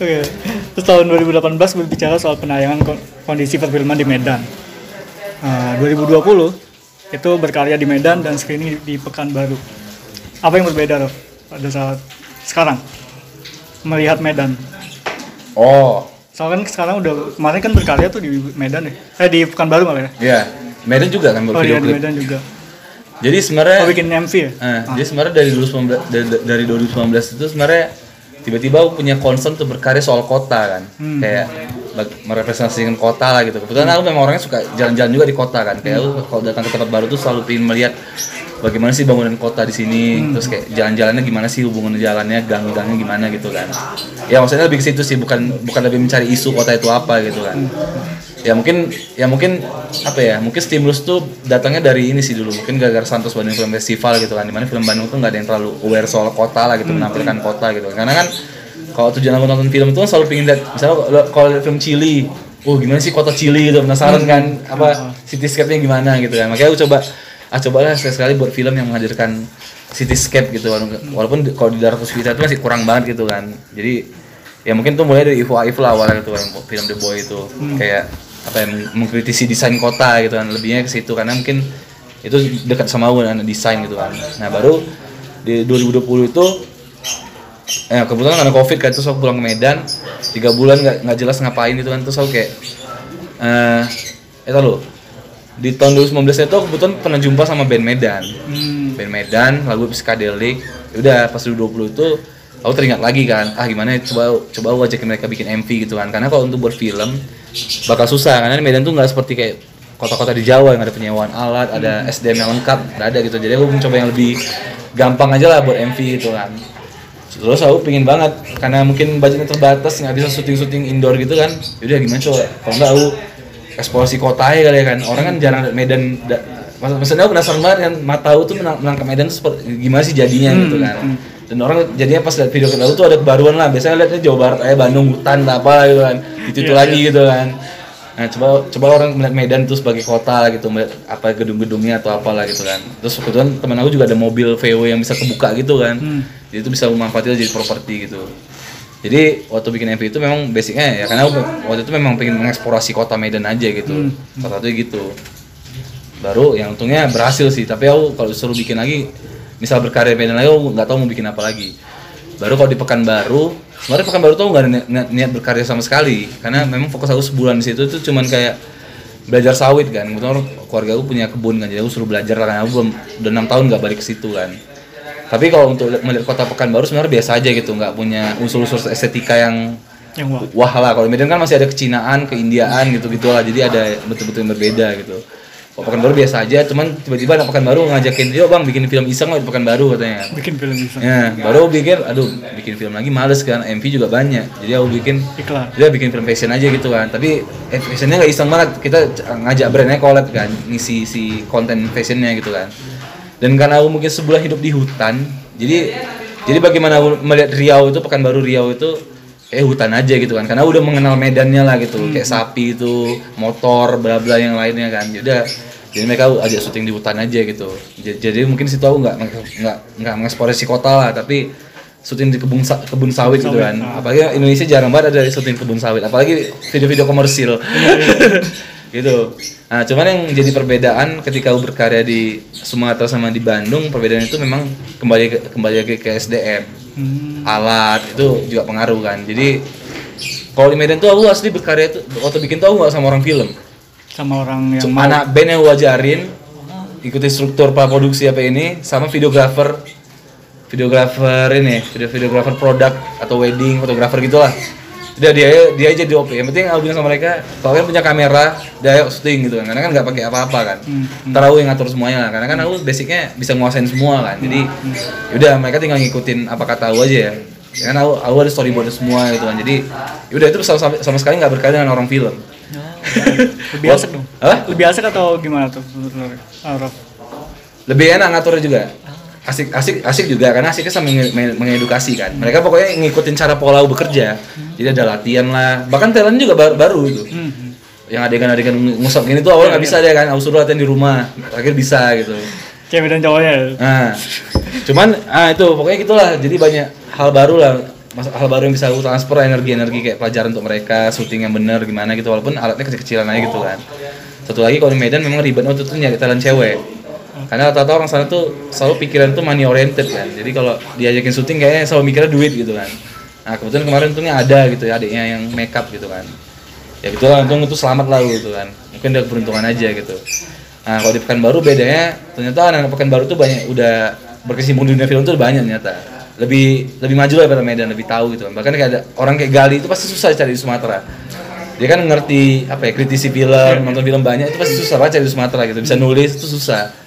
Oke. Terus tahun 2018 berbicara soal penayangan ko- kondisi perfilman di Medan. Nah, 2020 itu berkarya di Medan dan screening di Pekanbaru. Apa yang berbeda Rof, pada saat sekarang melihat Medan? oh Soalnya kan sekarang udah kemarin kan berkarya tuh di Medan ya. Eh di Pekanbaru malah ya. ya Medan juga kan Oh buat iya di Medan juga. Jadi sebenarnya Oh bikin MV ya? Eh, Jadi sebenarnya dari 2019 dari, dari 2019 itu sebenarnya tiba-tiba aku punya concern tuh berkarya soal kota kan. Kayak bag- merepresentasikan kota lah gitu. Kebetulan aku memang orangnya suka jalan-jalan juga di kota kan. Kayak aku kalau datang ke tempat baru tuh selalu pengen melihat bagaimana sih bangunan kota di sini, terus kayak jalan-jalannya gimana sih hubungan jalannya, gang-gangnya gimana gitu kan. Ya maksudnya lebih ke situ sih, bukan bukan lebih mencari isu kota itu apa gitu kan. Ya mungkin ya mungkin apa ya, mungkin stimulus tuh datangnya dari ini sih dulu. Mungkin gara-gara Santos Bandung Film Festival gitu kan. Di mana film Bandung tuh nggak ada yang terlalu aware soal kota lah gitu, menampilkan kota gitu. Karena kan kalau tujuan aku nonton film kan selalu pengen lihat misalnya kalau- film Chili oh gimana sih kota Chili? gitu penasaran kan apa cityscape-nya gimana gitu kan. Makanya aku coba ah cobalah sekali-sekali buat film yang menghadirkan cityscape gitu walaupun, kalau di darat Puspita itu masih kurang banget gitu kan. Jadi ya mungkin tuh mulai dari Ivo Aif lah awalnya gitu kan film The Boy itu. Kayak apa ya meng- mengkritisi desain kota gitu kan lebihnya ke situ karena mungkin itu dekat sama aku kan desain gitu kan nah baru di 2020 itu eh kebetulan karena covid kan terus aku pulang ke Medan tiga bulan nggak nggak jelas ngapain gitu kan terus aku kayak eh itu lo di tahun 2019 itu aku kebetulan pernah jumpa sama band Medan Hmm. band Medan lagu psychedelic Ya udah pas 2020 itu aku teringat lagi kan ah gimana ya, coba coba aku ajakin mereka bikin MV gitu kan karena kalau untuk buat film bakal susah karena di Medan tuh nggak seperti kayak kota-kota di Jawa yang ada penyewaan alat ada SDM yang lengkap nggak ada gitu. Jadi aku mencoba yang lebih gampang aja lah buat MV gitu kan. Terus aku pingin banget karena mungkin budgetnya terbatas nggak bisa syuting-syuting indoor gitu kan. Yaudah gimana coba? Kalau nggak aku eksplorasi kota aja kali ya kan. Orang kan jarang Medan da- mak- maksudnya aku penasaran banget kan mata aku tuh menang- menangkap Medan tuh seperti gimana sih jadinya gitu kan dan orang jadinya pas lihat video kita tuh ada kebaruan lah. Biasanya lihatnya Jawa Barat aja Bandung hutan apa gitu kan. Itu Iya, lagi gitu kan. Nah coba coba orang melihat Medan tuh sebagai kota gitu melihat apa gedung-gedungnya atau apalah gitu kan. Terus kebetulan teman aku juga ada mobil VW yang bisa kebuka gitu kan. Hmm. jadi itu bisa memanfaatkan jadi properti gitu. Jadi waktu bikin MV itu memang basicnya ya karena aku waktu itu memang pengen mengeksplorasi kota Medan aja gitu. Salah satunya gitu. Baru yang untungnya berhasil sih tapi aku kalau disuruh bikin lagi misal berkarya Medan lagi aku nggak tahu mau bikin apa lagi. Baru kalau di Pekanbaru sebenarnya Pekanbaru tuh nggak ada niat, niat- niat berkarya sama sekali. Karena memang fokus aku sebulan di situ tuh cuman kayak belajar sawit kan. Kebetulan keluarga aku punya kebun kan jadi aku suruh belajar lah kan. Aku belum udah enam tahun nggak balik ke situ kan. Tapi kalau untuk li- melihat kota Pekanbaru sebenarnya biasa aja gitu nggak punya unsur-unsur estetika yang Yang wah. wah lah. Kalau Medan kan masih ada kecinaan, keindiaan gitu-gitu lah jadi ada betul-betul yang berbeda gitu kalau Pekanbaru biasa aja cuman tiba-tiba anak Pekanbaru ngajakin yuk bang bikin film iseng lah di Pekanbaru katanya. Bikin film bisa. ya baru pikir aduh bikin film lagi males kan MV juga banyak. Jadi aku bikin Iklan. dia bikin film fashion aja gitu kan. Tapi eh, fashionnya nggak iseng banget. Kita ngajak brandnya collab kan ngisi si konten fashionnya gitu kan. Dan karena aku mungkin sebulan hidup di hutan jadi jadi bagaimana aku melihat Riau itu Pekanbaru Riau itu eh hutan aja gitu kan. Karena udah mengenal medannya lah gitu. Kayak sapi itu motor bla bla yang lainnya kan. Jadi jadi mereka ajak syuting di hutan aja gitu. Jadi, jadi mungkin situ aku nggak nggak nggak mengeksplorasi kota lah tapi syuting di kebun sa- kebun sawit gitu kan. apalagi Indonesia jarang banget ada syuting kebun sawit. Apalagi video-video komersil. Gitu. Nah cuman yang jadi perbedaan ketika aku berkarya di Sumatera sama di Bandung perbedaan itu memang kembali ke, kembali lagi ke SDM Hmm. alat itu juga pengaruh kan. Jadi kalau di Medan tuh aku asli berkarya tuh waktu bikin tuh aku nggak sama orang film. Sama orang yang cuma anak band yang aku ajarin ikuti struktur praproduksi apa ini sama videografer videografer ini video videografer produk atau wedding fotografer gitulah Udah dia dia aja di OP. Yang penting aku bilang sama mereka, kalau kalian punya kamera, dia ayo syuting gitu kan. Karena kan nggak pakai apa-apa kan. Hmm, Ntar aku yang ngatur semuanya lah. Karena kan aku basicnya bisa nguasain semua kan. Jadi yaudah mereka tinggal ngikutin apa kata aku aja ya. Ya kan aku, aku ada storyboard semua gitu kan. Jadi yaudah itu sama, sama, sama sekali nggak berkaitan dengan orang film. Lebih asik dong. Hah? Lebih asik atau gimana tuh menurut? Ah, lebih enak ngaturnya juga asik asik asik juga karena asiknya sama menge- menge- mengedukasi kan. Mereka pokoknya ngikutin cara pola bekerja. Jadi ada latihan lah. Bahkan talent juga baru, baru itu Hmm, hmm. yang adegan-adegan ngusap gini tuh awalnya nggak bisa deh kan aku suruh latihan di rumah akhirnya bisa gitu. Cewek dan cowoknya. nah cuman ah itu pokoknya gitulah. Jadi banyak hal baru lah. Hal baru yang bisa aku transfer energi-energi kayak pelajaran untuk mereka syuting yang bener gimana gitu. Walaupun alatnya kecil-kecilan aja gitu kan. Satu lagi kalau di Medan memang ribet waktu itu nyari talent cewek karena rata-rata orang sana tuh selalu pikiran tuh money oriented kan. Jadi kalau diajakin syuting kayaknya selalu mikirnya duit gitu kan. Nah kebetulan kemarin untungnya ada gitu ya adiknya yang makeup gitu kan. Ya gitu lah untung itu selamat lah gitu kan. Mungkin udah keberuntungan aja gitu. Nah kalau di Pekanbaru bedanya ternyata anak-anak Pekanbaru tuh banyak udah berkecimpung di dunia film tuh banyak ternyata. Lebih lebih maju lah daripada Medan lebih tahu gitu kan. Bahkan kayak ada orang kayak Gali itu pasti susah cari di Sumatera. Dia kan ngerti apa ya kritisi film nonton film banyak itu pasti susah banget cari di Sumatera gitu. Bisa nulis itu susah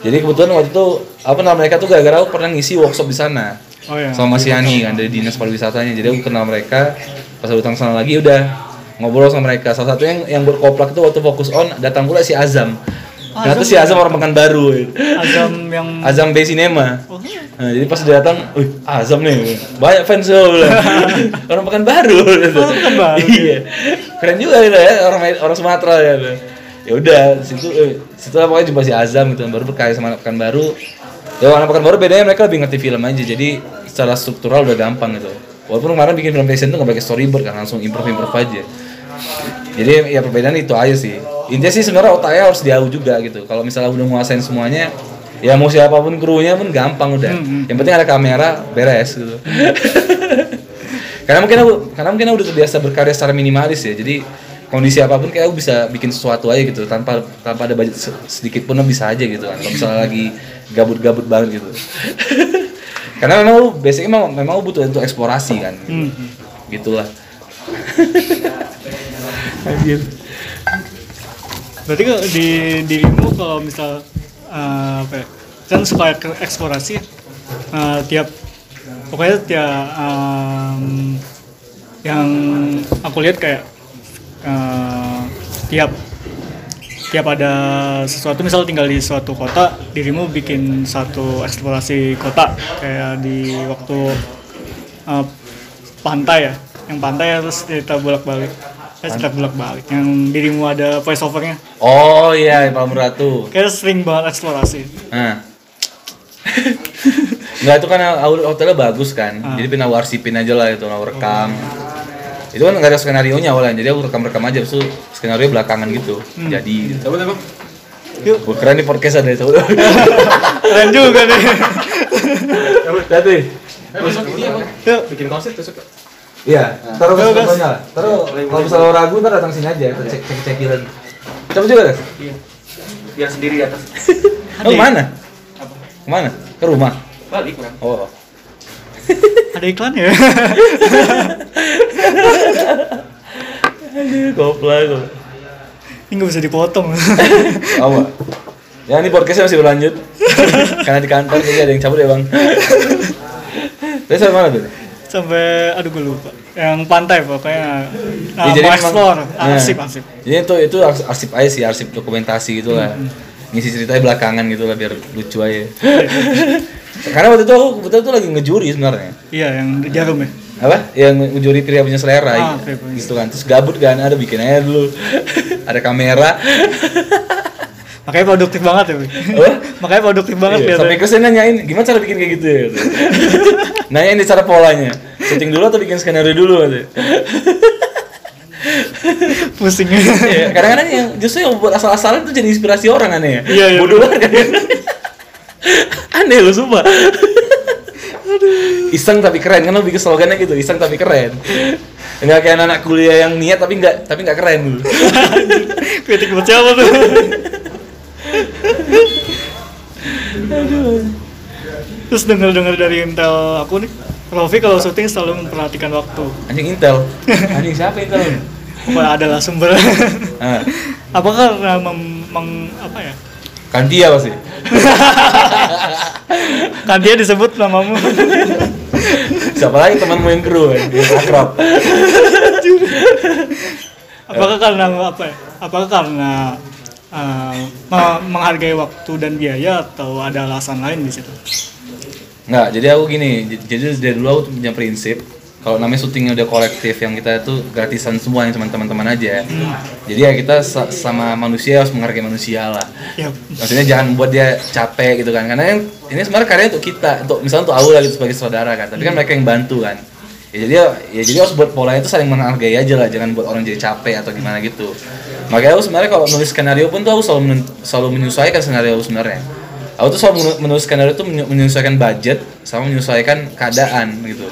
jadi kebetulan waktu itu apa nama mereka tuh gara-gara aku pernah ngisi workshop di sana. Oh ya. sama Mas Yani kan dari dinas pariwisatanya. Jadi aku kenal mereka. Pas aku datang sana lagi udah ngobrol sama mereka. Salah satu yang yang berkoplak itu waktu fokus on datang pula si Azam. Ternyata si Azam orang Pekanbaru. Azam yang Azam Bay Cinema. Oh, Nah, jadi pas dia datang, wih Azam nih, banyak fans lo orang Pekanbaru. gitu. Orang Pekanbaru. iya, keren juga gitu ya orang orang Sumatera ya. Ya udah, situ eh, situ lah pokoknya jumpa si Azam gitu, baru berkarya sama anak Pekanbaru. Ya anak Pekanbaru bedanya mereka lebih ngerti film aja, jadi secara struktural udah gampang gitu. Walaupun kemarin bikin film passion tuh nggak pakai storyboard kan, langsung improv improv aja. Jadi ya perbedaan itu aja sih. Intinya sih sebenarnya otaknya harus diau juga gitu. Kalau misalnya udah nguasain semuanya, ya mau siapa pun krunya pun gampang udah. Yang penting ada kamera, beres gitu. karena mungkin aku, karena mungkin aku udah terbiasa berkarya secara minimalis ya. Jadi kondisi apa pun kayak aku bisa bikin sesuatu aja gitu tanpa tanpa ada budget se- sedikit pun bisa aja gitu kan. Kalau misalnya lagi gabut-gabut banget gitu. karena memang aku basicnya memang, memang aku butuh untuk eksplorasi kan. Hmm. hmm. Gitulah. Berarti kalau di dirimu kalau misal eh, apa ya, kan suka ek- eksplorasi. Eh, tiap pokoknya tiap em, yang aku lihat kayak eh, tiap tiap ada sesuatu misal tinggal di suatu kota dirimu bikin satu eksplorasi kota kayak di waktu eh, pantai ya yang pantai ya, terus cerita bolak balik saya cerita bolak balik yang dirimu ada voice overnya Oh iya, Pak Ratu. kayak sering banget eksplorasi Nah. Enggak itu kan hotelnya bagus kan. Ah. Jadi pengen aku arsipin aja lah itu, aku rekam. Itu kan nggak ada skenario nya awalnya, jadi aku rekam-rekam aja, terus skenario belakangan gitu. Hmm. Jadi, Coba deh bang. yuk gue keren nih podcast ada itu. keren juga nih nih. Eh, besok ini bang. yuk Bikin konsep besok. Iya, taruh Ayo, ke lah. Taruh kalau misalnya ragu ntar datang sini aja, cek cek cekin lagi. Coba juga Gas. Iya. Biar sendiri di atas. Oh, ke mana? Apa? Ke mana? Ke rumah. Balik bang. Oh. Ada iklan ya Aduh, goblok. goblok. ini nggak bisa dipotong Apa? Ya ini podcastnya masih berlanjut Karena di kantor jadi ada yang cabut ya bang Terus sampai mana tuh? sampai aduh gue lupa yang pantai pokoknya nah, Ya, jadi mau memang- explore Nah. arsip arsip Jadi itu itu ars- arsip aja sih, arsip dokumentasi gitu lah Ngisi ceritanya belakangan gitu lah biar lucu aja. Karena waktu itu aku betul tuh lagi ngejuri sebenarnya. Iya yang jarum ya? Apa? Yang ngejuri pria punya selera Ah, gitu, punya gitu kan. Terus gabut kan ada bikin aja dulu. Ada kamera. Makanya produktif banget ya. Apa? makanya produktif banget Iya, ya sampai Chris nanyain gimana cara bikin kayak gitu ya? Nanyain di cara polanya. Syuting dulu atau bikin skenario dulu? Gitu. pusing. Iya, kadang-kadang yang justru yang buat asal-asalan tuh jadi inspirasi orang aneh ya? Iya, iya, bodoh banget. Kan aneh loh sumpah. Iseng tapi keren kan lo bikin slogannya gitu iseng tapi keren. Enggak kayak anak, -anak kuliah yang niat tapi enggak tapi enggak keren dulu kritik buat siapa tuh? Terus denger dengar dari intel aku nih Rofi kalau syuting selalu memperhatikan waktu. Anjing Intel. Anjing siapa Intel? Apa adalah sumber? Ah, Apakah karena mem, meng- apa ya? kan dia pasti. Kan dia disebut namamu. Siapa lagi temanmu yang kru yang akrab? Apakah karena apa ya? Apakah karena uh, me- menghargai waktu dan biaya atau ada alasan lain di situ? Enggak, jadi aku gini, jadi dari dulu aku punya prinsip kalau namanya syutingnya udah kolektif yang kita tuh gratisan semua yang cuma teman-teman aja. Jadi ya kita sa- sama manusia harus menghargai manusia lah. Ya, Maksudnya jangan buat dia capek gitu kan. Karena yang ini sebenarnya karya untuk kita, untuk misalnya untuk Aula gitu sebagai saudara kan. Tapi kan mereka yang bantu kan. Ya jadi ya jadi harus buat polanya itu saling menghargai aja lah, jangan buat orang jadi capek atau gimana gitu. Makanya aku sebenarnya kalau nulis skenario pun tuh aku selalu men- selalu menyesuaikan skenario aku sebenarnya. Aku tuh selalu menu- menulis skenario tuh menye- menyesuaikan budget sama menyesuaikan keadaan gitu.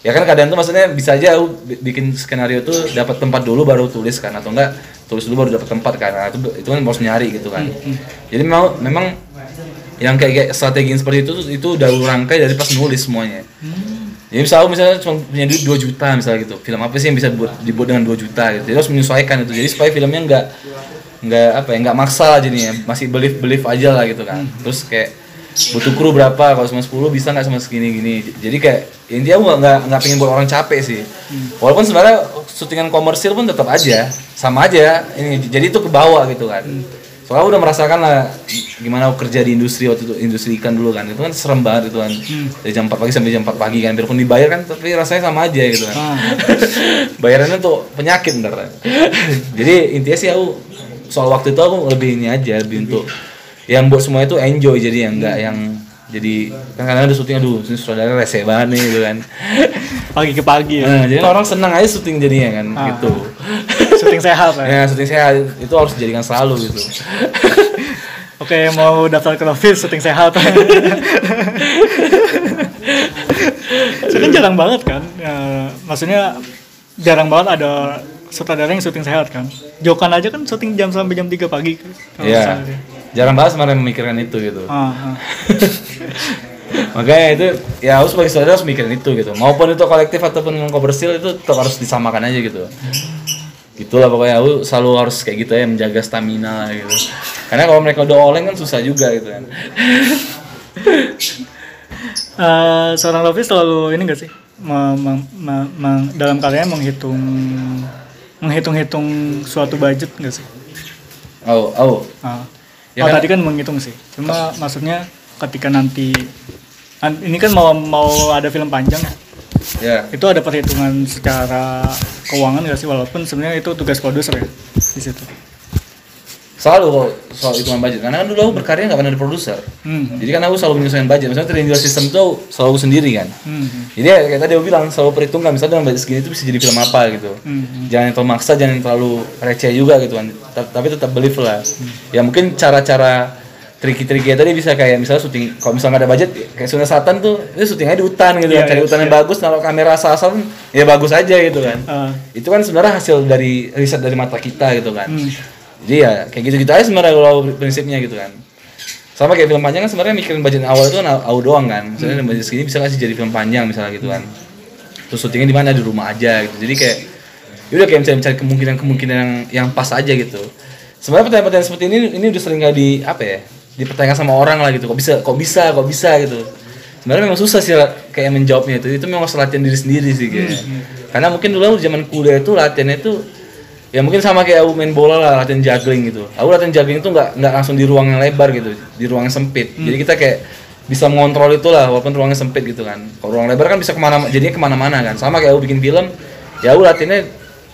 Ya kan keadaan tuh maksudnya bisa aja aku bi- bikin skenario tuh dapat tempat dulu baru tulis kan atau enggak tulis dulu baru dapat tempat kan. Nah, itu itu kan harus nyari gitu kan. Jadi memang memang yang kayak, kayak strategi seperti itu tuh- itu udah rangkai dari pas nulis semuanya. Jadi misalnya aku misalnya cuma punya duit 2 juta misalnya gitu. Film apa sih yang bisa dibuat, dibuat dengan 2 juta gitu. Jadi harus menyesuaikan itu. Jadi supaya filmnya enggak enggak apa ya, enggak maksa lah jadinya. Masih belief belief aja lah gitu kan. Terus kayak butuh kru berapa? Kalau cuma 10 bisa nggak sama segini gini jadi kayak intinya aku nggak- nggak nggak pengen buat orang capek sih. Walaupun sebenarnya syutingan komersil pun tetap aja. Sama aja ini jadi itu ke bawah gitu kan. Soalnya aku udah merasakan lah gimana kerja di industri waktu itu industri ikan dulu kan. Itu kan serem banget itu kan. Dari jam 4 pagi sampai jam 4 pagi kan. Biarpun dibayar kan tapi rasanya sama aja gitu kan. Ah. bayarannya tuh penyakit ntar jadi intinya sih aku soal waktu itu aku lebih ini aja lebih untuk yang buat semua itu enjoy jadi yang enggak yang jadi kan kadang ada syuting aduh ini sutradara rese banget nih gitu kan pagi ke pagi ya. nah, jadi orang senang aja syuting jadinya kan Ah. gitu Syuting sehat ya. ya syuting saya itu harus dijadikan selalu gitu Oke, mau daftar ke Novis syuting sehat. Syuting jarang banget kan? Ya, maksudnya jarang banget ada sutradara yang syuting sehat kan? Jokan aja kan syuting jam sampai jam 3 pagi. kalau Iya jarang banget sebenarnya memikirkan itu gitu Ah, ah. makanya itu ya aku sebagai saudara harus mikirin itu gitu maupun itu kolektif ataupun yang komersil itu tetap harus disamakan aja gitu gitulah pokoknya aku selalu harus kayak gitu ya menjaga stamina gitu karena kalau mereka udah oleng kan susah juga gitu kan Eh, seorang Novis selalu ini gak sih? Me- me- me- me- dalam karyanya menghitung menghitung-hitung suatu budget gak sih? oh oh Ah. Ya oh, kan- tadi kan menghitung sih. Cuma maksudnya ketika nanti an- ini kan mau mau ada film panjang ya. ya Itu ada perhitungan secara keuangan gak sih walaupun sebenarnya itu tugas produser ya di situ. Selalu kok soal hitungan budget. Karena kan dulu aku berkarya nggak pernah ada produser. Hmm. jadi kan aku selalu menyesuaikan budget. Misalnya triangular system itu selalu sendiri kan. Hmm. jadi ya, kayak tadi aku bilang selalu perhitungkan. Misalnya dengan budget segini itu bisa jadi film apa gitu. Hmm. jangan terlalu maksa jangan terlalu receh juga gitu kan. Ta- tapi tetap believe lah. Ya mungkin cara-cara triki-triki tadi bisa kayak misalnya syuting kalau misalnya nggak ada budget kayak Sunda Selatan tuh itu syutingnya di hutan gitu Iya, kan cari iya, hutan yang bagus naruh kamera asal-asal ya bagus aja gitu kan. Ah. itu kan sebenarnya hasil dari riset dari mata kita gitu kan. Hmm. Jadi ya kayak gitu-gitu aja sebenarnya kalau prinsipnya gitu kan. Sama kayak film panjang kan sebenarnya mikirin budget awal itu kan au doang kan. Misalnya Hmm. budget segini bisa nggak sih jadi film panjang misalnya gitu kan. Terus syutingnya di mana? Di rumah aja gitu. Jadi kayak yaudah kayak mencari, mencari kemungkinan-kemungkinan yang, yang pas aja gitu. Sebenarnya pertanyaan-pertanyaan seperti ini ini udah sering kali di apa ya dipertanyakan sama orang lah gitu. Kok bisa kok bisa kok bisa gitu. Sebenarnya memang susah sih kayak menjawabnya itu. Itu memang harus latihan diri sendiri sih kayak. Karena mungkin dulu zaman kuliah itu latihannya itu ya mungkin sama kayak aku main bola lah latihan juggling gitu. Aku latihan juggling itu nggak nggak langsung di ruang yang lebar gitu di ruang yang sempit jadi kita kayak bisa mengontrol itu lah walaupun ruangnya sempit gitu kan. Kalau ruang lebar kan bisa ke mana jadinya ke mana-mana kan. Sama kayak aku bikin film ya aku latihannya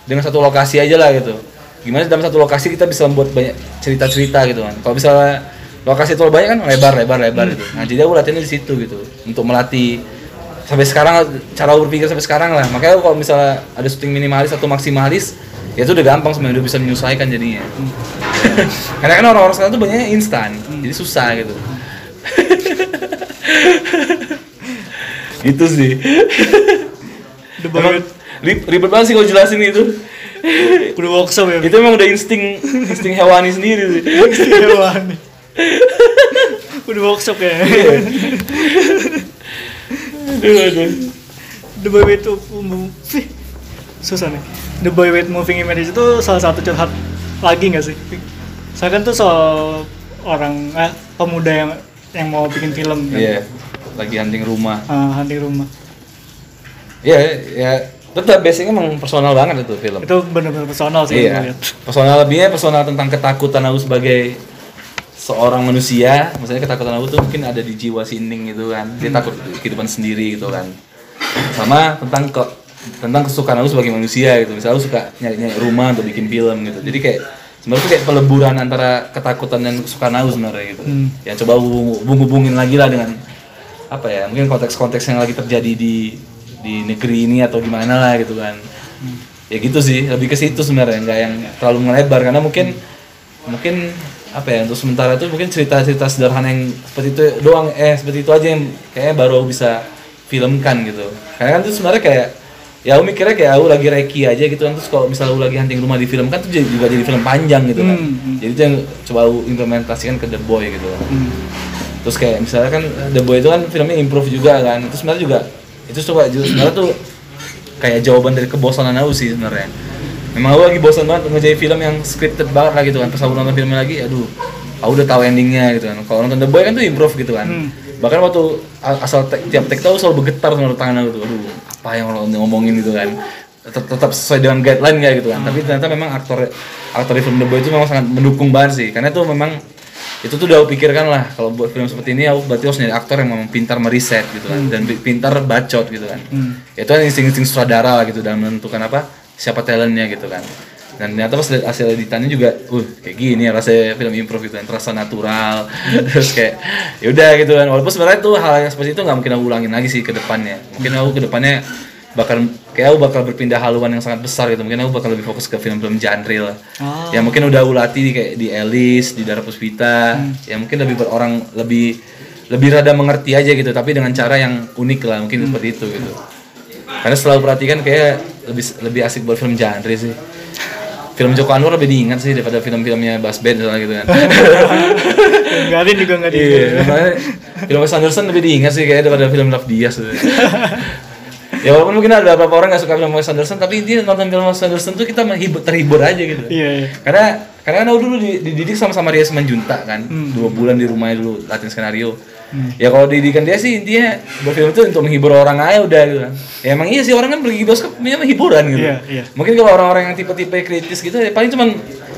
dengan satu lokasi aja lah gitu. Gimana dalam satu lokasi kita bisa membuat banyak cerita-cerita gitu kan. Kalau misalnya lokasi terlalu banyak kan lebar lebar lebar gitu. Nah jadi aku latihannya di situ gitu untuk melatih. Sampai sekarang cara berpikir sampai sekarang lah. Makanya kalau misalnya ada syuting minimalis atau maksimalis ya itu udah gampang sebenarnya udah bisa menyesuaikan jadinya karena kan orang-orang sekarang tuh banyaknya instan jadi susah gitu itu sih Udah Emang ribet banget sih kalau jelasin itu Udah workshop ya. itu emang udah insting insting hewani sendiri sih Hewan. Udah workshop ya. aduh, aduh. The with Moving susah nih. The Boy with Moving Images itu salah satu curhat lagi nggak sih? Saya kan tuh soal orang eh, pemuda yang yang mau bikin film kan. Iya, lagi hunting rumah. Ah, hunting rumah. Iya, ya tetap basicnya emang personal banget itu film. Itu benar-benar personal sih Iya. Personal lebihnya personal tentang ketakutan aku sebagai seorang manusia. Maksudnya ketakutan aku tuh mungkin ada di jiwa Sining gitu kan. Dia takut kehidupan sendiri gitu kan. Sama tentang ke tentang kesukaan aku sebagai manusia gitu. Misalnya aku suka nyari-nyari rumah untuk bikin film gitu. Jadi kayak sebenarnya kayak peleburan antara ketakutan dan kesukaan aku sebenarnya gitu. Hmm. Ya coba hubung-hubungin lagi lah dengan apa ya mungkin konteks-konteks yang lagi terjadi di di negeri ini atau gimana lah gitu kan ya gitu sih lebih ke situ sebenarnya nggak yang terlalu melebar karena mungkin mungkin apa ya untuk sementara itu mungkin cerita-cerita sederhana yang seperti itu doang eh seperti itu aja yang kayaknya baru bisa filmkan gitu karena kan itu sebenarnya kayak ya aku mikirnya kayak aku lagi reki aja gitu kan. Terus kalau misalnya aku lagi hunting rumah di film kan tuh juga jadi film panjang gitu kan. Hmm, hmm. jadi itu yang coba aku implementasikan ke The Boy gitu. Hmm. terus kayak misalnya kan The Boy itu kan filmnya improve juga kan. Itu sebenarnya juga itu coba sebenarnya tuh kayak jawaban dari kebosanan aku sih sebenarnya. Memang aku lagi bosan banget ngerjain film yang scripted banget lah gitu kan. Pas aku nonton filmnya lagi aduh aku udah tahu endingnya gitu kan. Kalau nonton The Boy kan tuh improve gitu kan. Hmm. bahkan waktu asal te- tiap take tahu selalu bergetar sama tangan aku tuh aduh apa yang orang ngomongin gitu kan. Tetap, tetap sesuai dengan guideline kayak gitu kan. Tapi ternyata memang aktor aktor di film The Boy itu memang sangat mendukung banget sih. Karena itu memang itu tuh udah aku pikirkan lah. Kalau buat film seperti ini aku berarti harus nyari aktor yang memang pintar meriset gitu kan. Dan bi- pintar bacot gitu kan. Hmm. itu kan insting-insting sutradara lah gitu dalam menentukan apa siapa talentnya gitu kan dan ternyata pas lihat hasil editannya juga uh kayak gini ya rasanya film improv gitu kan terasa natural. Terus kayak ya udah gitu kan. Walaupun sebenarnya tuh hal yang seperti itu nggak mungkin aku ulangin lagi sih ke depannya. Mungkin aku ke depannya bakal kayak aku bakal berpindah haluan yang sangat besar gitu. Mungkin aku bakal lebih fokus ke film-film genre lah. Ah. ya mungkin udah aku latih di kayak di Alice di Dara Puspita. Ya mungkin lebih buat orang lebih lebih rada mengerti aja gitu tapi dengan cara yang unik lah mungkin seperti itu gitu. Karena setelah aku perhatikan kayak lebih lebih asik buat film genre sih film Joko Anwar lebih diingat sih daripada film-filmnya Bas Band misalnya gitu kan Garin juga nggak di iya makanya film Wes Anderson lebih diingat sih kayak daripada film Love Diaz gitu. ya walaupun mungkin ada beberapa orang nggak suka film Wes Anderson tapi dia nonton film Wes Anderson tuh kita menghibur terhibur aja gitu Iya, iya. karena karena kan aku dulu di- dididik sama sama Ria Simanjunta kan Hmm. dua bulan di rumahnya dulu latihan skenario ya kalau didikan dia sih intinya buat film itu untuk menghibur orang aja udah gitu. Ya emang iya sih orang kan pergi bioskop memang hiburan gitu. Iya, iya. mungkin kalau orang-orang yang tipe-tipe kritis gitu ya paling cuman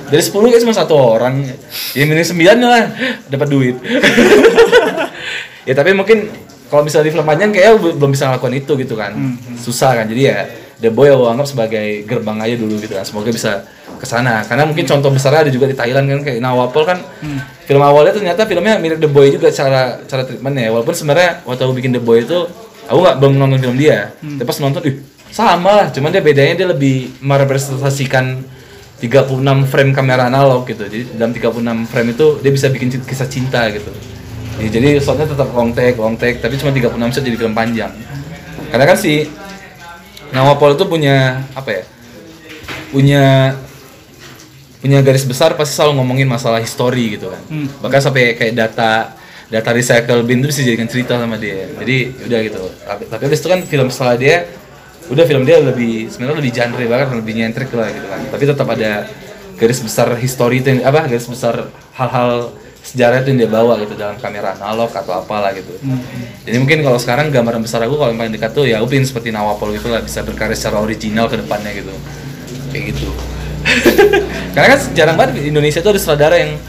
dari 10 kayak cuma satu orang. Ya minimal 9 lah dapat duit. Ya tapi mungkin kalau misalnya di film panjang kayak aku belum bisa ngelakuin itu gitu kan. Susah kan jadi ya The Boy aku anggap sebagai gerbang aja dulu gitu kan. Semoga bisa ke sana. Karena mungkin contoh besarnya ada juga di Thailand kan kayak Nawapol kan film awalnya ternyata filmnya mirip The Boy juga cara cara treatmentnya. Walaupun sebenarnya waktu aku bikin The Boy itu aku nggak belum nonton film dia. Tapi pas nonton ih sama lah. Cuman dia bedanya dia lebih merepresentasikan 36 frame kamera analog gitu. Jadi dalam 36 frame itu dia bisa bikin kisah cinta gitu. Ya, jadi shotnya tetap long take, long take, tapi cuma 36 shot jadi film panjang. Karena kan si Nawapol itu punya apa ya? Punya punya garis besar pasti selalu ngomongin masalah histori gitu kan. Hmm. Bahkan sampai kayak data data recycle bin itu bisa jadikan cerita sama dia. Jadi udah gitu. Tapi, tapi habis itu kan film setelah dia udah film dia lebih sebenarnya lebih genre banget lebih nyentrik lah gitu kan. Tapi tetap ada garis besar histori itu yang, apa garis besar hal-hal sejarah itu yang dia bawa gitu dalam kamera analog atau apalah gitu. Jadi mungkin kalau sekarang gambaran besar aku kalau yang paling dekat tuh ya pengen seperti Nawapol gitu lah bisa berkarya secara original ke depannya gitu. Kayak gitu. Karena kan jarang banget di Indonesia tuh ada sutradara yang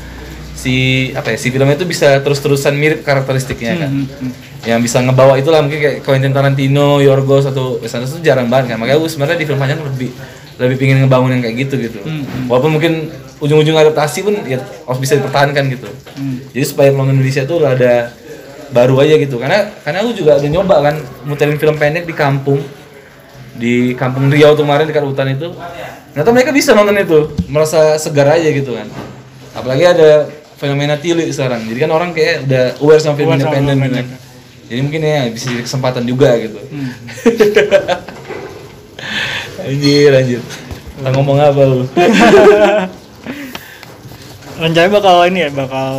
si apa ya si filmnya itu bisa terus-terusan mirip karakteristiknya kan. Hmm, hmm, Yang bisa ngebawa itu lah mungkin kayak Quentin Tarantino, Yorgos atau Wes Anderson itu jarang banget kan. Makanya aku sebenarnya di film panjang lebih lebih pingin ngebangun yang kayak gitu gitu. Hmm, hmm. Walaupun mungkin ujung-ujung adaptasi pun ya harus bisa dipertahankan gitu. Hmm. Jadi supaya penonton Indonesia tuh ada baru aja gitu. Karena karena aku juga udah nyoba kan muterin film pendek di kampung di kampung Riau tuh kemarin dekat hutan itu. Ternyata mereka bisa nonton itu, merasa segar aja gitu kan. Apalagi ada fenomena tilik sekarang. Jadi kan orang kayak udah aware sama film independen film gitu. Jadi mungkin ya bisa jadi kesempatan juga gitu. Hmm. anjir anjir. Kita ngomong apa lu? Rencananya bakal ini ya, bakal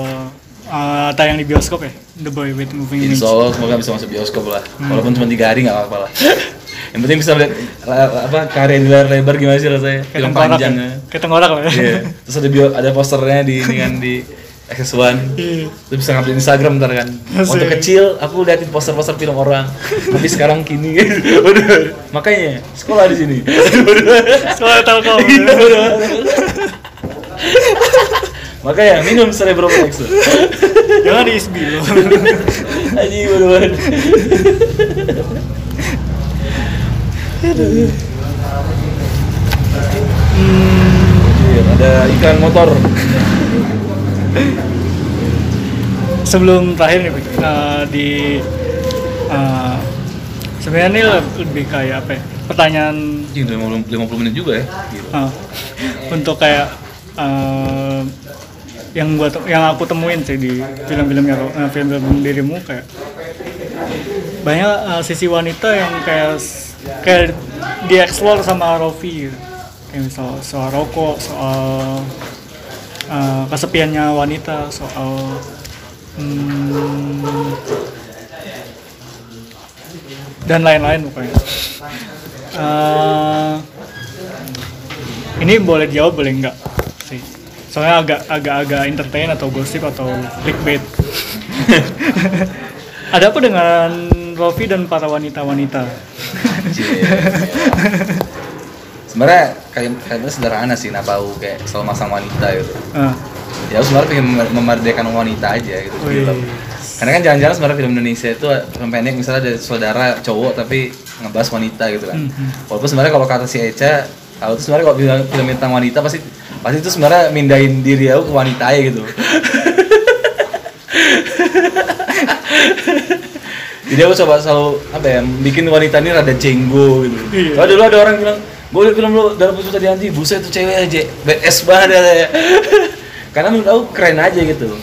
uh, tayang di bioskop ya, The Boy with Moving Image. Insya Allah semoga bisa masuk bioskop lah. Walaupun cuma tiga hari nggak apa-apa lah. yang penting bisa lihat apa karya di layar lebar gimana sih rasanya Kayak film panjang ya. ya. Kayak tengkorak lah ya. Iya. terus ada bio, ada posternya di ini kan di XS1 Iya. lu bisa ngambil Instagram ntar kan waktu Asik. kecil aku liatin poster-poster film orang tapi sekarang kini Waduh. makanya sekolah di sini Soalnya Telkom. Makanya minum Cerebromax tuh Jangan di ISBI loh. Aji bener Iya, ada iklan motor Sebelum terakhir nih, eh, di eh, sebenarnya ini lebih kayak apa ya? Pertanyaan Ini udah 50, 50 menit juga ya eh, untuk kayak eh, yang gua yang aku temuin sih di film-filmnya eh, film-film dirimu kayak banyak eh, sisi wanita yang kayak kayak dieksplor sama Rofi kayak misal soal rokok soal eh, kesepiannya wanita soal hmm, dan lain-lain pokoknya. Eh, ini boleh jawab boleh enggak soalnya agak agak agak entertain atau gosip atau clickbait. Ada apa dengan Rofi dan para wanita-wanita? Sebenarnya kayak kayaknya sederhana sih Napau kayak selalu masang wanita gitu. Ah, Ya aku sebenarnya pengen mem- memerdekakan wanita aja gitu Wih. film Karena kan jangan-jangan sebenarnya film Indonesia itu film pendek misalnya ada saudara cowok tapi ngebahas wanita gitu kan. Mhm. Walaupun sebenarnya kalau kata si Eca Aku tuh sebenarnya kalau film, film tentang wanita pasti pasti itu sebenarnya mindahin diri aku ke wanita aja gitu Jadi aku coba selalu apa ya bikin wanita ini rada jenggo gitu. Iya. Dulu ada orang bilang, gue liat film lu dalam putus tadi anti, buset tuh cewek aja, BS banget ya. Karena menurut aku keren aja gitu.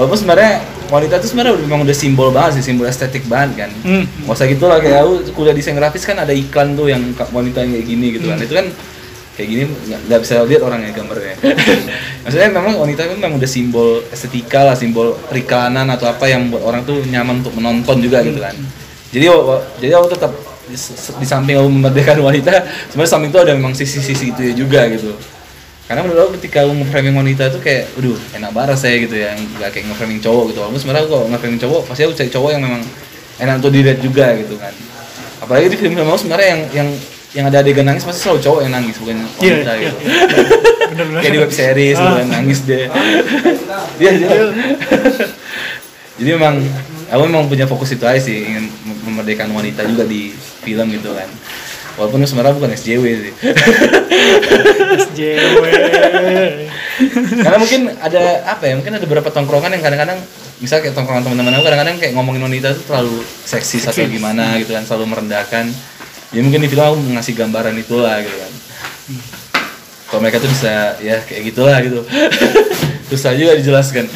Walaupun sebenarnya wanita itu sebenarnya memang udah simbol banget sih, simbol estetik banget kan. Hmm. Usah gitu lah kayak aku kuliah desain grafis kan ada iklan tuh yang wanita yang kayak gini gitu kan. Itu kan kayak gini nggak bisa lihat orangnya gambarnya. Maksudnya memang wanita itu memang udah simbol estetika lah, simbol periklanan atau apa yang buat orang tuh nyaman untuk menonton juga gitu kan. Jadi wa- wa- jadi aku tetap di, di samping aku memerdekakan wanita, sebenarnya samping itu ada memang sisi-sisi itu ya juga gitu. Karena menurut aku ketika aku nge-framing wanita itu kayak, aduh enak banget saya gitu ya, nggak kayak nge-framing cowok gitu. Walaupun sebenarnya aku kalau nge-framing cowok, pasti aku cari cowok yang memang enak untuk dilihat juga gitu kan. Apalagi di film-film aku sebenarnya yang yang yang ada adegan nangis pasti selalu cowok yang nangis bukan Iya, wanita iya, gitu. iya. Bener-bener. kayak di web series Ah. kan nangis deh. Iya, iya. Jadi memang aku memang punya fokus itu aja sih ingin mem- memerdekakan wanita juga di film gitu kan. Walaupun sebenarnya bukan SJW sih. SJW. Karena mungkin ada apa ya? Mungkin ada beberapa tongkrongan yang kadang-kadang misal kayak tongkrongan teman-teman aku kadang-kadang kayak ngomongin wanita itu terlalu seksis atau gimana gitu kan, selalu merendahkan. Ya mungkin di film aku ngasih gambaran itulah gitu kan. Kalau mereka tuh bisa ya kayak gitulah gitu. Susah juga dijelaskan.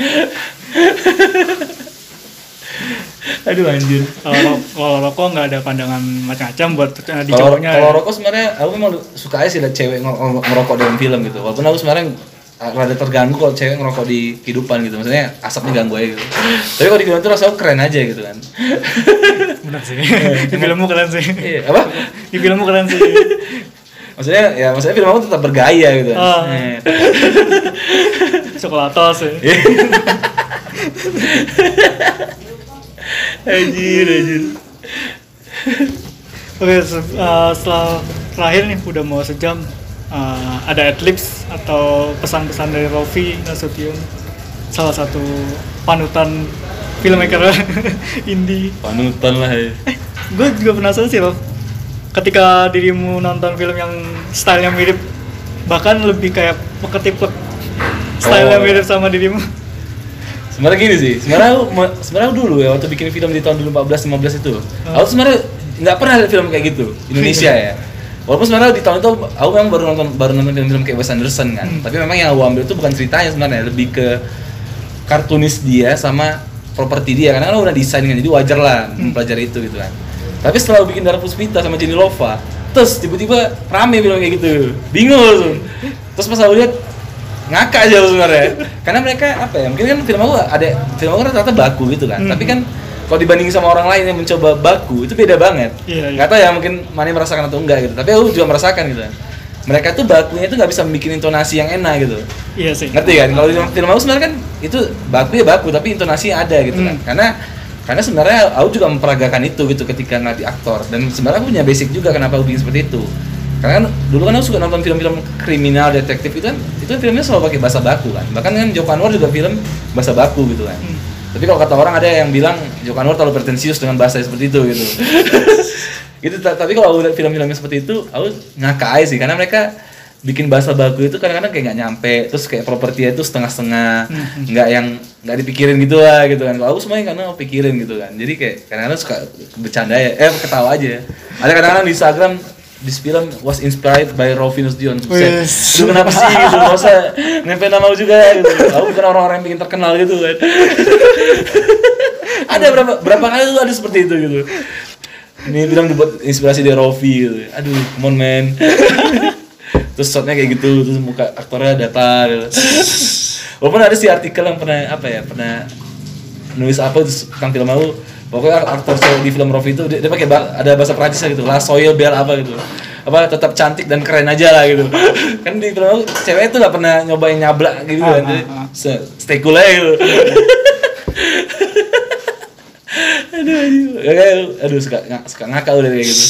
Aduh anjir. Kalau ro- kalau rokok nggak ada pandangan macam-macam buat di Kalau cowoknya. kalau ya. rokok sebenarnya aku memang suka aja sih liat cewek ng- ng- ngerokok dalam film gitu. Walaupun aku sebenarnya rada terganggu kalau cewek ngerokok di kehidupan gitu. Maksudnya asapnya ganggu aja gitu. Tapi kalau di film itu rasanya aku keren aja gitu kan. Bener sih. di filmmu keren sih. Iya, apa? Di filmmu keren sih. Maksudnya ya maksudnya film aku tetap bergaya gitu kan. Eh. Coklatos ya. Anjir, anjir. Oke, se- eh, setelah terakhir nih udah mau sejam. Eh, ada adlibs atau pesan-pesan dari Rofi Nasution, salah satu panutan filmmaker indie. Panutan lah ya. Gue juga penasaran sih, Rof. Ketika dirimu nonton film yang stylenya mirip, bahkan lebih kayak peketiplek stylenya Oh. mirip sama dirimu. Sebenarnya gini sih, sebenarnya aku, sebenarnya aku dulu ya waktu bikin film di tahun 2014 15 itu, Hmm. aku sebenarnya nggak pernah lihat film kayak gitu Indonesia ya. Walaupun sebenarnya di tahun itu aku memang baru nonton baru nonton film-film kayak Wes Anderson kan, Hmm. tapi memang yang aku ambil itu bukan ceritanya sebenarnya, lebih ke kartunis dia sama properti dia karena kan udah desain kan, jadi wajar lah Hmm. mempelajari itu gitu kan. Tapi setelah bikin Darah Puspita sama Jenny Lova, terus tiba-tiba rame film kayak gitu, bingung langsung. Terus pas aku lihat ngakak aja sebenarnya karena mereka apa ya mungkin kan film aku ada film aku rata-rata baku gitu kan Hmm. tapi kan kalau dibandingin sama orang lain yang mencoba baku itu beda banget. Iya, iya. nggak tahu ya mungkin Mani merasakan atau enggak gitu. Tapi aku juga merasakan gitu. Mereka tuh bakunya itu nggak bisa bikin intonasi yang enak gitu. Iya sih. ngerti kan? Kalau di film aku sebenarnya kan itu baku ya baku tapi intonasinya ada gitu kan. Hmm. karena karena sebenarnya aku juga memperagakan itu gitu ketika ngelatih aktor. Dan sebenarnya aku punya basic juga kenapa aku bikin seperti itu. Karena kan dulu kan aku suka nonton film-film kriminal detektif itu kan itu kan filmnya selalu pakai bahasa baku kan. Bahkan kan Joko Anwar juga film bahasa baku gitu kan. Hmm. Tapi kalau kata orang ada yang bilang Joko Anwar terlalu pretensius dengan bahasa seperti itu gitu. Gitu ta- tapi kalau aku lihat film-filmnya seperti itu aku ngakak aja sih karena mereka bikin bahasa baku itu kadang-kadang kayak nggak nyampe terus kayak propertinya itu setengah-setengah nggak yang nggak dipikirin gitu lah gitu kan. Kalau aku semuanya karena aku pikirin gitu kan. Jadi kayak kadang-kadang suka bercanda ya eh ketawa aja. Ya ada kadang-kadang di Instagram this film was inspired by Rovinus Dion. Buset. Wes. Lu kenapa sih gitu? Nggak usah nempel nama lu juga gitu. Aku bukan orang-orang yang bikin terkenal gitu kan ada berapa berapa kali tuh ada seperti itu gitu? Ini bilang dibuat inspirasi dari Rovi gitu. Aduh come on man. Terus shotnya kayak gitu terus muka aktornya datar gitu. walaupun ada sih artikel yang pernah apa ya pernah nulis apa terus tentang film aku pokoknya aktor cewek di film Rovi itu dia, dia pakai ba- ada bahasa Prancisnya gitu La Soye Belle apa gitu. Apa tetap cantik dan keren aja lah gitu. Kan di film aku cewek itu gak pernah nyobain nyablak gitu kan Ah, jadi ah, ah. stay cool aja gitu. Aduh aduh. Aduh suka ng- suka ngakak udah kayak gitu.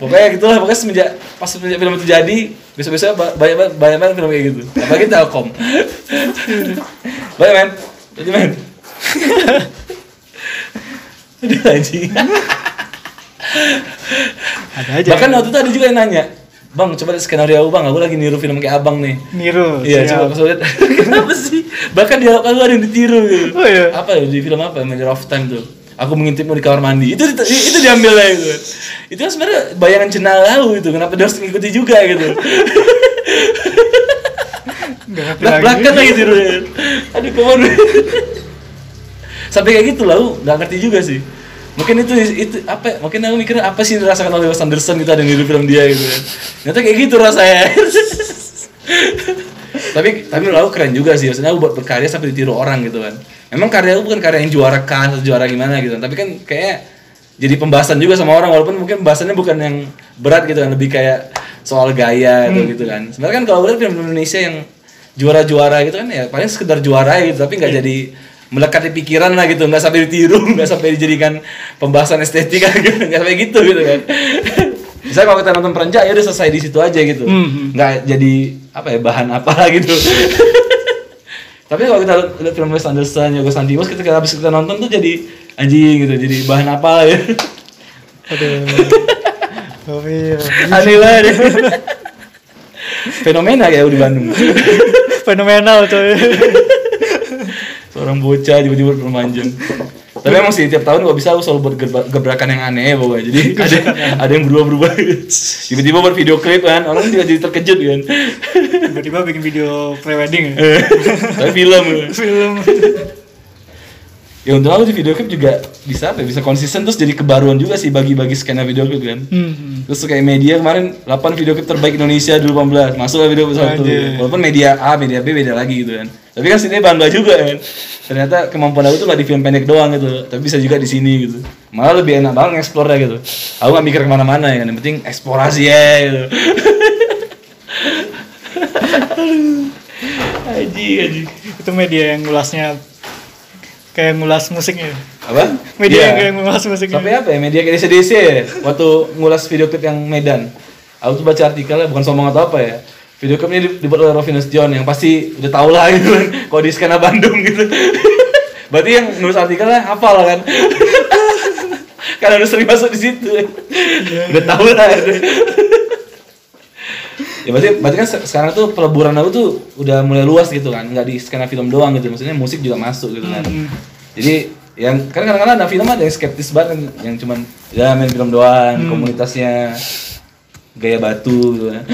Pokoknya gitulah pokoknya semenjak pas semenjak film itu jadi besok besok banyak banget banyak banget film kayak gitu. Apalagi telkom. Banyak men. Jadi men aduh anjing Ada aja. bahkan waktu itu ada juga yang nanya bang coba lihat skenario aku bang aku lagi niru film kayak abang nih niru. Iya, coba pas lihat. Kenapa sih? Bahkan dialog aku ada yang ditiru gitu. Oh, iya. Apa ya di film apa? Matter of Time tuh. Aku mengintipmu di kamar mandi. Itu itu, itu diambil lah itu. Itu kan sebenarnya bayangan jenal aku itu. Kenapa dia harus ngikuti juga gitu. Nggak ngerti lagi. belakan lagi tirunya. Aduh, ke mana? Sampai kayak gitu lah, nggak ngerti juga sih. Mungkin itu itu apa? ya, Mungkin aku mikir apa sih dirasakan oleh Wes Anderson gitu ada di film dia gitu kan. Ternyata kayak gitu rasanya. tapi tapi aku keren juga sih. Maksudnya aku buat berkarya sampai ditiru orang gitu kan. Memang karya aku bukan karya yang juara kan atau juara gimana gitu. Tapi kan kayak jadi pembahasan juga sama orang walaupun mungkin pembahasannya bukan yang berat gitu kan, lebih kayak soal gaya gitu gitu kan. Sebenarnya kan kalau lihat film Indonesia yang juara-juara gitu kan ya paling sekedar juara gitu tapi nggak jadi melekat di pikiran lah gitu nggak sampai ditiru nggak sampai dijadikan pembahasan estetika gitu nggak sampai gitu gitu kan. Misalnya kalau kita nonton perenjak ya udah selesai di situ aja gitu. Hmm. nggak jadi apa ya bahan apa lah gitu. Tapi kalau kita lihat film Wes Anderson, Yorgos Lanthimos ketika habis kita nonton tuh jadi anjing gitu jadi bahan apa lah ya Aduh. Aneh banget. Fenomena kayak di Bandung. Fenomenal coy. Seorang bocah tiba-tiba bermanjang tapi emang sih tiap tahun gak bisa aku selalu buat gebrakan yang aneh ya pokoknya jadi ada ada yang berubah-berubah tiba-tiba buat video klip kan orang juga jadi terkejut kan Tiba-tiba bikin video pre-wedding ya. tapi film ya. Film. Ya untuk aku di video klip juga bisa apa ya, bisa konsisten terus jadi kebaruan juga sih bagi-bagi skena video klip kan Hmm. Terus kayak media kemarin 8 video klip terbaik Indonesia 2018 masuk video klip satu. Walaupun media A, media B beda lagi gitu kan. Tapi kan sini bangga juga kan. Ternyata kemampuan aku tuh gak di film pendek doang gitu, tapi bisa juga di sini gitu. Malah lebih enak banget dah gitu. Aku gak mikir ke mana-mana ya, kan. yang penting eksplorasi ya gitu. Aji, aji. Itu media yang ngulasnya kayak ngulas musiknya. Apa? Media Iya. yang kayak ngulas musiknya. Sampai apa ya media kayak DC ya waktu ngulas video klip yang Medan. Aku tuh baca artikelnya bukan sombong atau apa ya. Video klipnya di- dibuat oleh Rovinus John yang pasti udah tau lah gitu kan. Kalau di skena Bandung gitu. Berarti yang nulis artikelnya hafal kan. Karena udah sering masuk di situ. udah tau lah. ya berarti berarti kan se- sekarang tuh peleburan aku tuh udah mulai luas gitu kan nggak di skena film doang gitu maksudnya musik juga masuk gitu kan Hmm. Jadi yang kan kadang-kadang ada film ada yang skeptis banget kan, yang cuman ya main film doang komunitasnya gaya batu gitu kan.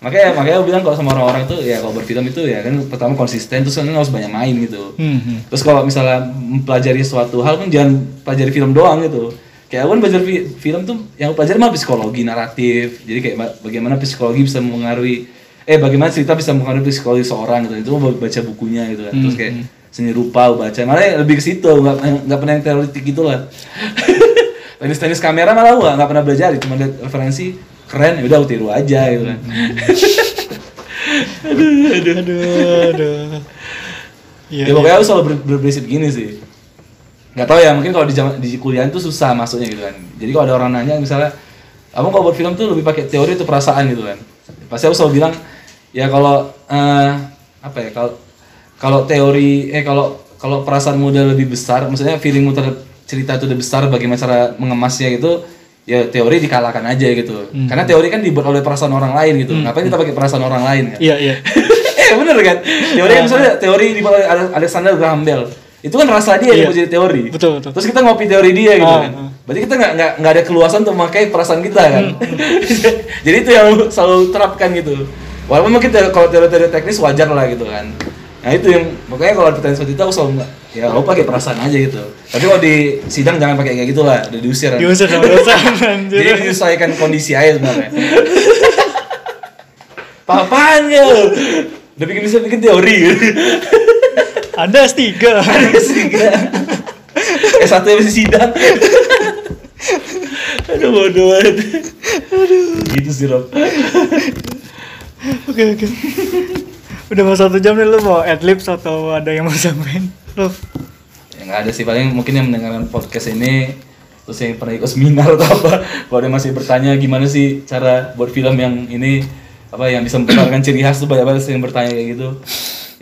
makanya makanya aku bilang kalau sama orang-orang itu ya kalau berfilm itu ya kan pertama konsisten terus kan harus banyak main gitu Hmm, hmm. terus kalau misalnya mempelajari suatu hal kan jangan pelajari film doang gitu kayak aku kan belajar fi- film tuh yang aku pelajari mah psikologi naratif jadi kayak ba- bagaimana psikologi bisa mempengaruhi eh bagaimana cerita bisa menghadapi psikologi seorang gitu? Itu baca bukunya gitu kan. Terus kayak seni rupa baca. Malah lebih ke situ nggak nggak pernah yang teoritik gitu lah. Teknis teknis kamera malah gua nggak pernah belajar. Cuma lihat referensi keren. Ya udah aku tiru aja gitu kan. Aduh aduh. Aduh iya ya pokoknya aku selalu ber, berprinsip gini sih. Nggak tahu ya mungkin kalau di zaman di kuliah tuh susah masuknya gitu kan. Jadi kalau ada orang nanya misalnya kamu kalau buat film tuh lebih pakai teori atau perasaan? gitu kan. Pasti aku selalu bilang ya kalau eh, apa ya kalau kalau teori eh kalau kalau perasaanmu udah lebih besar maksudnya feelingmu terhadap cerita itu udah besar bagaimana cara mengemasnya gitu ya teori dikalahkan aja gitu. Karena teori kan dibuat oleh perasaan orang lain gitu. Ngapain kita pakai perasaan orang lain kan? Iya iya. Eh bener kan? Teori kan misalnya teori di bawah Ale- Alexander Graham Bell. Itu kan rasa dia yang Iya. jadi teori. Betul, betul. terus kita ngopi teori dia gitu Ah, kan. ah. berarti kita nggak nggak nggak ada keluasan untuk memakai perasaan kita kan? Jadi itu yang selalu terapkan gitu walaupun mungkin te- kalau teori-teori teknis wajar lah gitu kan nah itu yang makanya kalau ada pertanyaan seperti itu aku selalu nggak ya lo pakai perasaan aja gitu tapi kalau di sidang jangan pakai kayak gitulah udah diusir diusir sama dosen jadi menyesuaikan kondisi aja sebenarnya Apaan ya? Udah bikin bisa bikin teori ada S3 Eh satu yang masih sidang. Aduh bodoh banget. Gitu sih Rob. Oke oke. Udah mau satu jam nih lu mau adlibs atau ada yang mau sampein? Lu. Ya nggak ada sih paling mungkin yang mendengarkan podcast ini terus yang pernah ikut seminar atau apa kalau ada yang masih bertanya gimana sih cara buat film yang ini apa yang bisa mempertahankan ciri khas tuh banyak banget yang bertanya kayak gitu.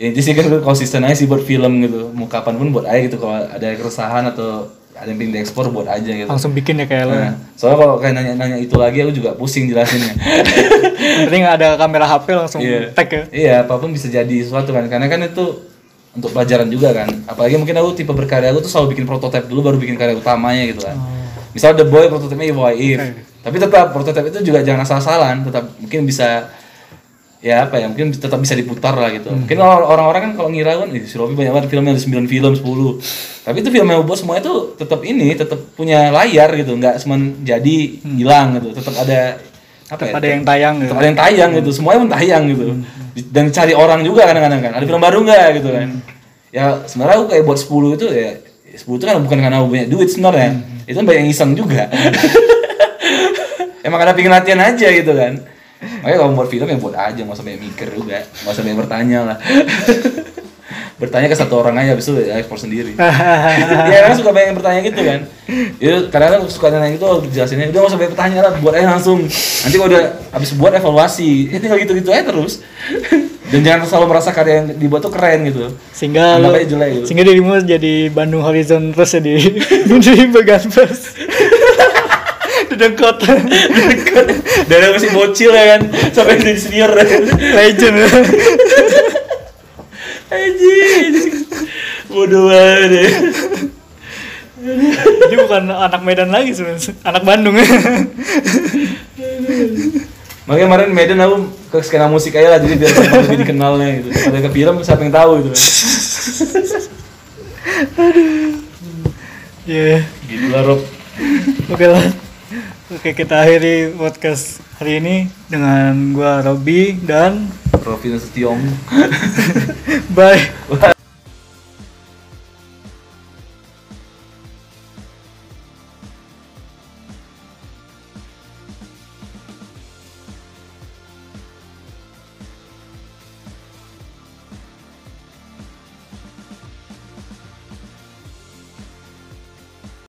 Ya itu sih kan konsisten aja sih buat film gitu mau kapan pun buat aja gitu kalau ada keresahan atau ada yang pengen diekspor buat aja gitu langsung bikin ya kayak Nah, soalnya kalau kayak nanya-nanya itu lagi aku juga pusing jelasinnya. penting ada kamera HP langsung Iya. tag ya Iya, apa pun bisa jadi sesuatu kan. Karena kan itu untuk pelajaran juga kan. Apalagi mungkin aku tipe berkarya aku tuh selalu bikin prototipe dulu baru bikin karya utamanya gitu kan. Misal The Boy prototipenya If If. Tapi tetap prototipe itu juga jangan asal-asalan, tetap mungkin bisa ya apa ya mungkin tetap bisa diputar lah gitu. Mungkin orang- orang-orang kan kalau ngira kan "Ih, si Robi banyak banget filmnya ada 9 film 10 tapi itu film yang buat semua itu tetap ini tetap punya layar gitu nggak cuma jadi hilang gitu tetap ada apa ya ada yang tayang gitu. tetap ada yang tayang gitu semuanya pun tayang gitu. Di- dan cari orang juga kadang-kadang kan ada film baru nggak? Gitu kan. Ya sebenarnya aku kayak buat 10 itu ya 10 itu kan bukan karena aku banyak duit sebenarnya. Itu kan banyak yang iseng juga. Emang ada pingin latihan aja gitu kan makanya kalau buat film ya buat aja nggak usah banyak mikir juga. Nggak usah banyak bertanya lah. Bertanya ke satu orang aja habis itu ya ekspor sendiri. Ya kan suka banyak yang bertanya gitu kan. Ya kadang-kadang suka nanya gitu jelasinnya udah nggak usah banyak bertanya lah buat aja langsung. Nanti kalau udah habis buat evaluasi ya tinggal gitu-gitu aja terus. Dan jangan selalu merasa karya yang dibuat tuh keren gitu. Sehingga aja jelek gitu. sehingga dirimu jadi Bandung Horizon terus ya di di Beganfest di Dengkot. Dari masih bocil ya kan? Sampai jadi senior. Legend. Anjing bodoh banget ya. Jadi bukan anak Medan lagi sebenarnya. Anak Bandung. Makanya kemarin Medan aku ke skena musik aja lah jadi biar lebih dikenalnya gitu. Ada ke film siapa yang tahu gitu kan. Iya. Gitu lah Rob. Oke lah. Oke kita akhiri podcast hari ini dengan gua Robi dan Rofi Nasution bye. Bye.